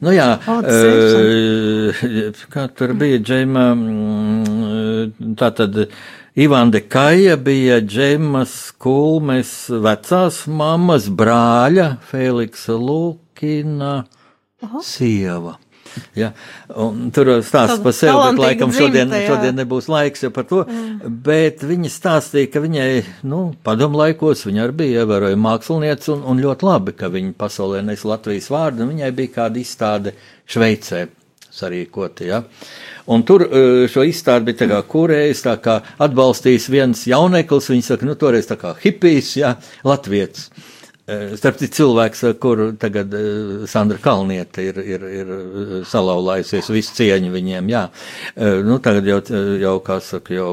Nu jā, e, kā tur bija Džema, tā tad Ivāna Kaja bija Džemas Kulmes vecās mammas brāļa Feliksa Lūkina. Aha. sieva. Ja, tur stāsta par sevi, bet laikam šodien, dzimta, šodien nebūs laiks par to. Jā. Bet viņa stāstīja, ka viņai, nu, padomu laikos viņa arī bija ievērojama mākslinieca un, un ļoti labi, ka viņa pasaulē nes Latvijas vārdu, un viņai bija kāda izstāde Šveicē sarīkota. Ja. Un tur e, šo izstādi bija kā kurējis, tā kā atbalstījis viens jauneklis, viņš saka, nu, toreiz tā kā hipijs, ja, latvietis. Eh, starp citu, cilvēks, kuru tagad eh, Sandra Kalniete ir, ir, ir eh, salauzājusies, visu cieņu viņiem, jā. Nu, tagad jau, jau kā saka, jau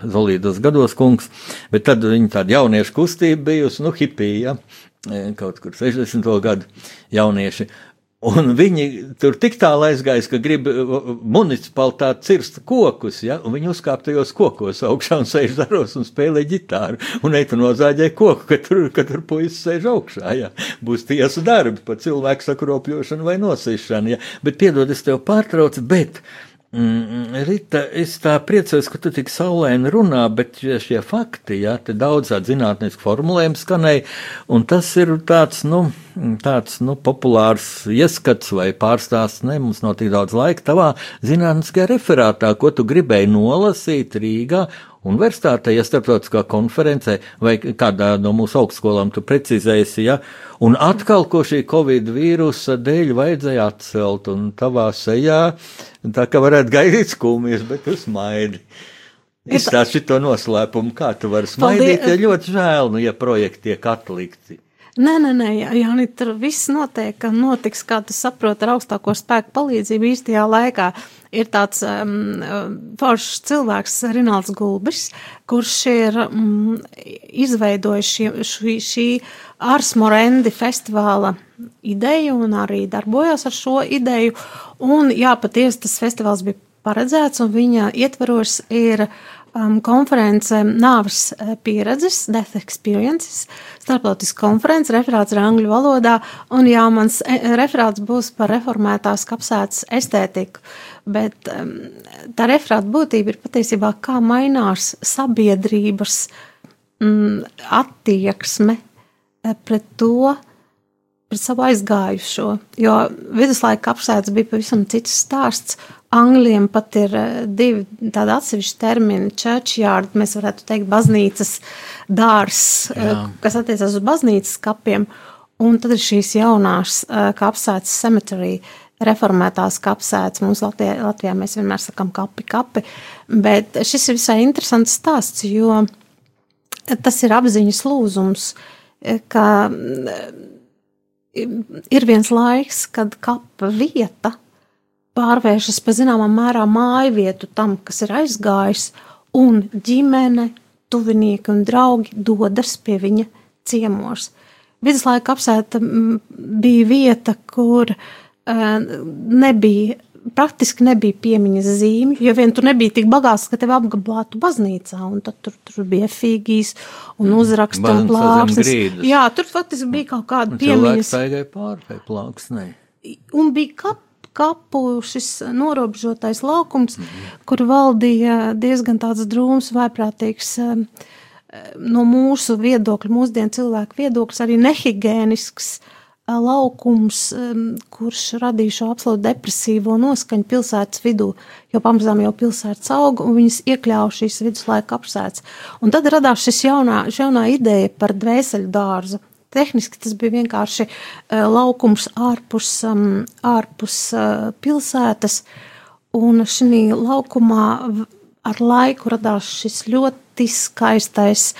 zolīdos gados kungs, bet tad viņa tāda jauniešu kustība bijusi, nu, hipija, ja? kaut kur 60. gadu jaunieši. Un viņi tur tik tālu aizgājis, ka grib municipalitāti cirst kokus, ja, un viņi uzkāp tajos kokos augšā un sēž zaros un spēlē ģitāru, un eit un nozāģē koku, ka tur, ka tur puisis sēž augšā, ja. Būs tiesa darbi par cilvēku sakropļošanu vai nosīšanu, ja. Bet piedod, es tev pārtraucu, bet. Mm, Rita, es tā priecājos, ka tu tik saulēni runā, bet šie fakti, jā, te daudz tādu zinātnisku formulējumu skanēja, un tas ir tāds, nu, tāds, nu, populārs ieskats vai pārstāsts, ne, mums nav tik daudz laika tavā zinātniskajā referātā, ko tu gribēji nolasīt Rīgā, universitātē, ja starptautiskā konferencē vai kādā no mūsu augstskolām tu precizēsi, ja, un atkal, ko šī covid vīrusa dēļ vajadzēja atcelt, un tavā sejā, tā kā varētu gaidīt skumjas, bet tu smaidi. Izstāsti to noslēpumu, kā tu vari smaidīt, ja ļoti žēl, nu, ja projekti tiek atlikti. Nē, nē, nē, Jāni, tur viss notiek, notiks, kā tu saproti, ar augstāko spēku palīdzību īstajā laikā. Ir tāds um, foršs cilvēks, Rinalds Gulbis, kurš ir um, izveidojis šī, šī, šī Ars Morendi festivāla ideju un arī darbojās ar šo ideju. Un jā, patiesi tas festivāls bija paredzēts un viņa ietvaros ir uh, um, konference Nāves uh, pieredzes, Death Experiences, starptautiska konference, referāts ir angļu valodā, un jā, mans e, referāts būs par reformētās kapsētas estētiku, bet um, tā referāta būtība ir patiesībā, kā mainās sabiedrības mm, attieksme uh, pret to, pret savu aizgājušo, jo viduslaika apsēdz bija pavisam cits stāsts, Angļiem pat ir eh, divi tādi atsevišķi termini - churchyard, mēs varētu teikt, baznīcas dārs, eh, Jā. kas attiecas uz baznīcas kapiem, un tad ir šīs jaunās eh, kapsētas cemetery, reformētās kapsētas. Mums Latvijā, Latvijā mēs vienmēr sakam kapi, kapi, bet šis ir visai interesants stāsts, jo tas ir apziņas lūzums, ka ir viens laiks, kad kapa vieta pārvēršas pa zināmā mērā māju vietu tam, kas ir aizgājis, un ģimene, tuvinieki un draugi dodas pie viņa ciemos. Viduslaika apsēta bija vieta, kur uh, nebija, praktiski nebija piemiņas zīmju, jo vien tu nebija tik bagāts, ka tevi apgablātu baznīcā, un tad tur, tur bija fīgijas un uzraksta un plāksnes. Jā, tur faktiski bija kaut kāda piemiņas. Cilvēks pār plāksnei. Un bija kap kapu šis norobežotais laukums, mm -hmm. kur valdīja diezgan tāds drūms, vaiprātīgs um, no mūsu viedokļa, mūsdienu cilvēku viedokļa, arī nehigēnisks uh, laukums, um, kurš radīja šo absolūti depresīvo noskaņu pilsētas vidū, jo pamazām jau pilsētas auga un viņas iekļāva šīs viduslaika apsētas. Un tad radās šis jaunā, jaunā ideja par dvēseļu dārzu Tehniski tas bija vienkārši uh, laukums ārpus, ārpus uh, pilsētas, un šī laukumā ar laiku radās šis ļoti skaistais,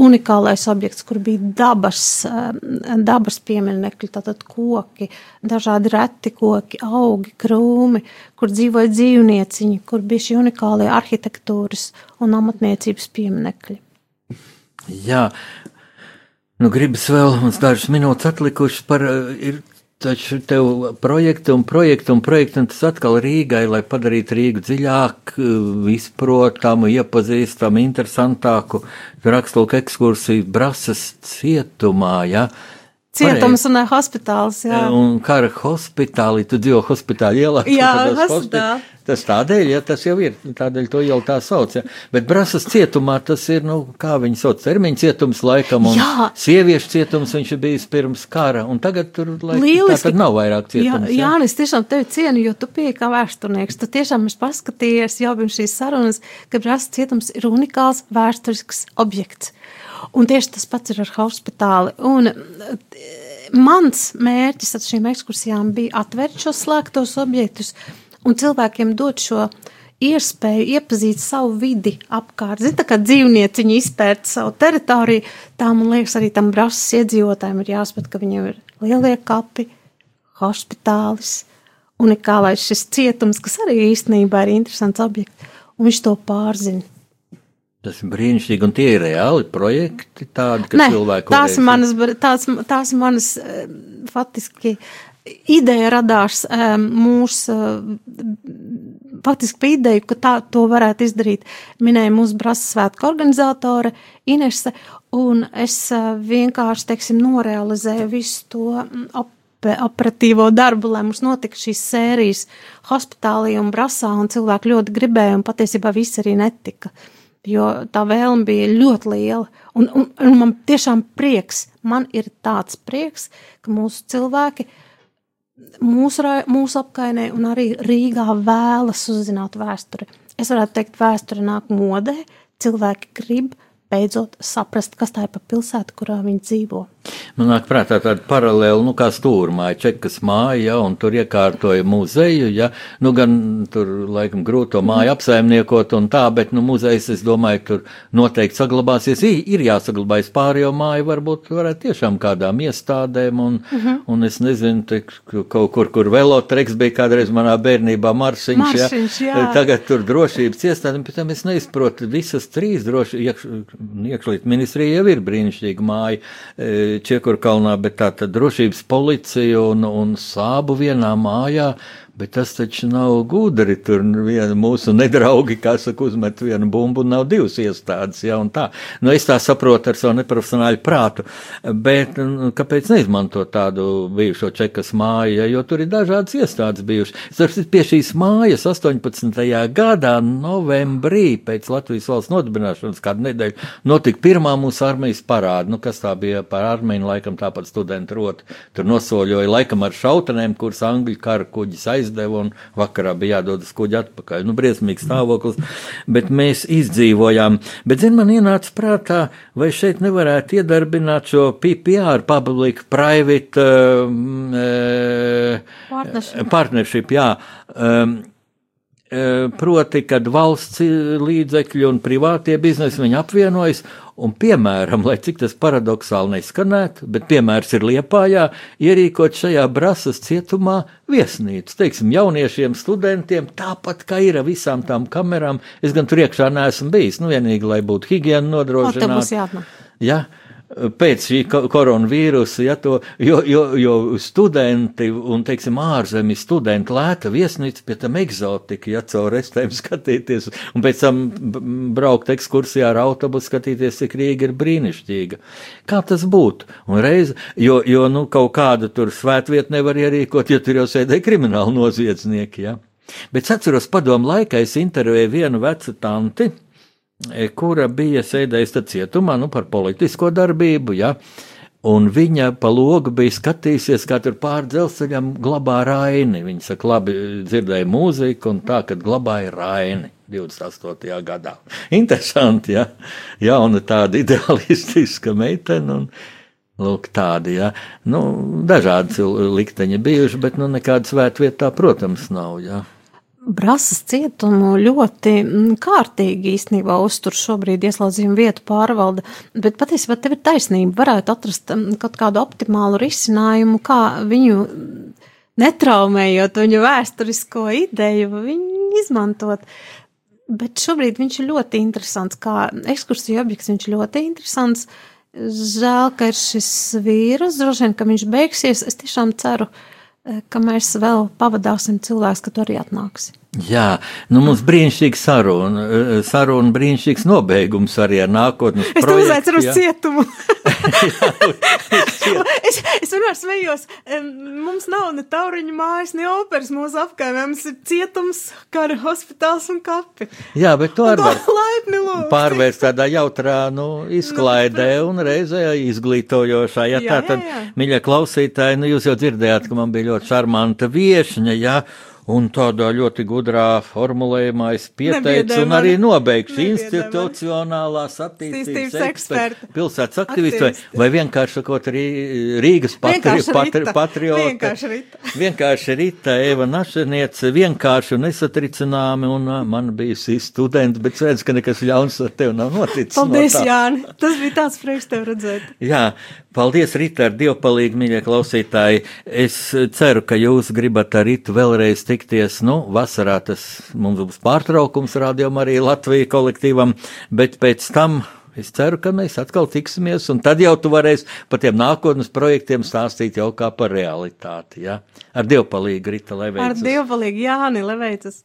unikālais objekts, kur bija dabas, uh, dabas pieminekļi, tātad koki, dažādi reti koki, augi, krūmi, kur dzīvoja dzīvnieciņi, kur bija šī unikālie arhitektūras un amatniecības pieminekļi. Jā, Nu, gribas vēl mums dažas minūtes atlikušas par eh, ir taču tev projekti un projekti un projekti, un tas atkal Rīgai, lai padarītu Rīgu dziļāk, eh, izprotamu, iepazīstamu, interesantāku. Rakstlūk ekskursiju Brasas cietumā, ja, Cietums un eh, hospitāls, jā. Un kara hospitāli, tu dzīvo hospitāli ielā. Jā, hospitāli. hospit- Tas tādēļ, ja tas jau ir, tādēļ to ielu tā sauc, ja. Bet Brasas cietumā tas ir, nu, kā viņi sauc, termiņu cietums laikam, un Jā. sieviešu cietums viņš ir bijis pirms kara, un tagad tur, laikam, tad nav vairāk Jā, cietums. jā, es tiešām tevi cienu, jo tu pieeji kā vēsturnieks. Tu tiešām esi paskatījies jau pirms šīs sarunas, ka Brāzas cietums ir unikāls vēsturisks objekts. Un tieši tas pats ir ar hospitāli. Un eh, mans mērķis ar šīm ekskursijām bija atvērt šos slēgtos objektus un cilvēkiem dot šo iespēju iepazīt savu vidi apkārt. Zini, tā kā dzīvnieciņi izpēta savu teritoriju, tā man liekas arī tam brasas iedzīvotājiem ir jāsaprot, ka viņiem ir lielie kapi, hospitālis, unikālais šis cietums, kas arī īstenībā ir interesants objekts, un viņš to pārzina. Tas ir brīnišķīgi, un tie ir reāli projekti tādi, ka Nē, cilvēku tās varēs- manas, tās, tās manas eh, faktiski ideja radās eh, mūsu, faktiski bija ideja, ka tā to varētu izdarīt. Minēja mūsu brasa svētku organizatore Inese, un es eh, vienkārši, teiksim, norealizēju visu to mm, op operatīvo darbu, lai mums notika šīs sērijas hospitālī un brasā, un cilvēki ļoti gribēja, un patiesībā viss arī netika jo tā vēlme bija ļoti liela. Un, un, un man tiešām prieks, man ir tāds prieks, ka mūsu cilvēki mūsu, mūsu apkainē un arī Rīgā vēlas uzzināt vēsturi. Es varētu teikt, vēsture nāk modē, cilvēki grib beidzot saprast, kas tā ir pa pilsētu, kurā viņi dzīvo. Man nāk prātā tāda paralēla, nu, kā stūrmāja, čekas māja, ja, un tur iekārtoja muzeju, ja, nu, gan tur, laikam, grūto māju apsaimniekot un tā, bet, nu, muzejs, es domāju, tur noteikti saglabāsies, I, ir jāsaglabājas pārējo māju, varbūt varētu tiešām kādām iestādēm, un, uh -huh. un es nezinu, te, kaut kur, kur velotreks bija kādreiz manā bērnībā Marsiņš, Marsiņš, jā. ja, tagad tur drošības iestādēm, pēc tam es neizprotu, visas trīs droši, iekš, iekšliet ministrija jau ir brīnišķīga māja, e, Čiekurkalnā, bet tā tad drošības policija un, un sābu vienā mājā, bet tas taču nav gudri, tur viena mūsu nedraugi, kā saka, uzmet vienu bumbu, un nav divas iestādes, ja. Nu, es tā saprotu ar savu neprofesionāļu prātu, bet nu, kāpēc neizmantot tādu bijušo čekas māju, ja, jo tur ir dažādas iestādes bijušas. Citu, pie šīs mājas 18. gadā novembrī pēc Latvijas valsts nodibināšanas kādu nedēļu notika pirmā mūsu armijas parāda, nu, kas tā bija par armiju, laikam tāpat studentu roti. Tur nosoļoja laikam ar šautenēm, kuras angļu kara kuģis aizdeva un vakarā bija jādod uz kuģi atpakaļ. Nu, briesmīgs stāvoklis, bet mēs izdzīvojām. Bet, zin, man ienāca prātā, vai šeit nevarētu iedarbināt šo PPR, Public Private uh, Partnership. partnership, jā. Um, e, Proti, kad valsts līdzekļi un privātie biznesi apvienojas, un, piemēram, lai cik tas paradoxāli neskanētu, bet piemērs ir Liepājā, ierīkot šajā brasas cietumā viesnīcu, teiksim, jauniešiem, studentiem, tāpat kā ir ar visām tām kamerām. Es gan tur iekšā neesmu bijis, nu vienīgi, lai būtu būs nodrošināta. jāatnāk. Pēc šī ko- koronavīrusa, ja to, jo, jo, jo studenti un, teiksim, ārzemju studenti lēta viesnīca, pie tam eksotika, ja caur restēm skatīties, un pēc tam braukt ekskursijā ar autobusu, skatīties, cik Rīga ir brīnišķīga. Kā tas būtu? Un reiz, jo, jo, nu, kaut kādu tur svētvietu nevar ierīkot, jo tur jau sēdēja krimināli noziedznieki, ja? Bet es atceros padomu laikā, es intervēju vienu vecu tanti, kura bija sēdējusi cietumā nu, par politisko darbību. Ja? Un viņa pa logu bija skatījusies, kā tur pāri dzelzceļam glabā raini. Viņa saka, labi, dzirdēja mūziku, un tā, kad glabāja raini 28. gadā. Interesanti, ja? Jauna tāda idealistiska meitene. Un, Lūk, tādi, ja. Nu, dažādi likteņi bijuši, bet nu, nekāda svētvietā, protams, nav. Ja. Brasas cietumu ļoti mm, kārtīgi īstenībā uztur šobrīd ieslodzījuma vietu pārvalde, bet patiesībā tev ir taisnība, varētu atrast mm, kaut kādu optimālu risinājumu, kā viņu mm, netraumējot viņu vēsturisko ideju, viņu izmantot. Bet šobrīd viņš ir ļoti interesants, kā ekskursija objekts, viņš ir ļoti interesants. Žēl, ka ir šis vīrus, droši vien, ka viņš beigsies. Es tiešām ceru, eh, ka mēs vēl pavadāsim cilvēks, ka tu arī atnāksi. Jā, nu mums brīnišķīga saruna, eh, saruna brīnišķīgs nobeigums arī ar nākotnes Es tev projektu, uzaicinu uz jā. cietumu. es, es vienmēr smējos, mums nav ne tauriņu mājas, ne operas mūsu apkaimē, mums ir cietums, kā arī hospitāls un kapi. Jā, bet to arī var pārvērst tādā jautrā nu, izklaidē un reizē izglītojošā. Ja Jā, tā jā, tad, jā. mīļie klausītāji, nu jūs jau dzirdējāt, ka man bija ļoti šarmanta viešņa, jā, un tādā ļoti gudrā formulējumā es pieteicu un arī nobeigšu institucionālās Attīstības eksperta, pilsētas aktivists vai, vienkārši sakot Rīgas patri, Vienkārši patri, Rita. patriota. Vienkārši Rita. Vienkārši Rita, Eva Našeniece, vienkārši un nesatricināmi, un man bija šī studenta, bet redz, ka nekas ļauns ar tevi nav noticis. Paldies, no tā. Jāni. Tas bija tāds prieks tev redzēt. Jā, paldies, Rita, ar dievpalīgi, mīļie klausītāji. Es ceru, ka jūs gribat ar Ritu vēlreiz tikties. Nu, vasarā tas mums būs pārtraukums rādījumam arī Latviju kolektīvam, bet pēc tam. Es ceru, ka mēs atkal tiksimies, un tad jau tu varēsi par tiem nākotnes projektiem stāstīt jau kā par realitāti. Ja? Ar dievpalīgu, Rita, lai Ar dievpalīgu Jāni Leveicas.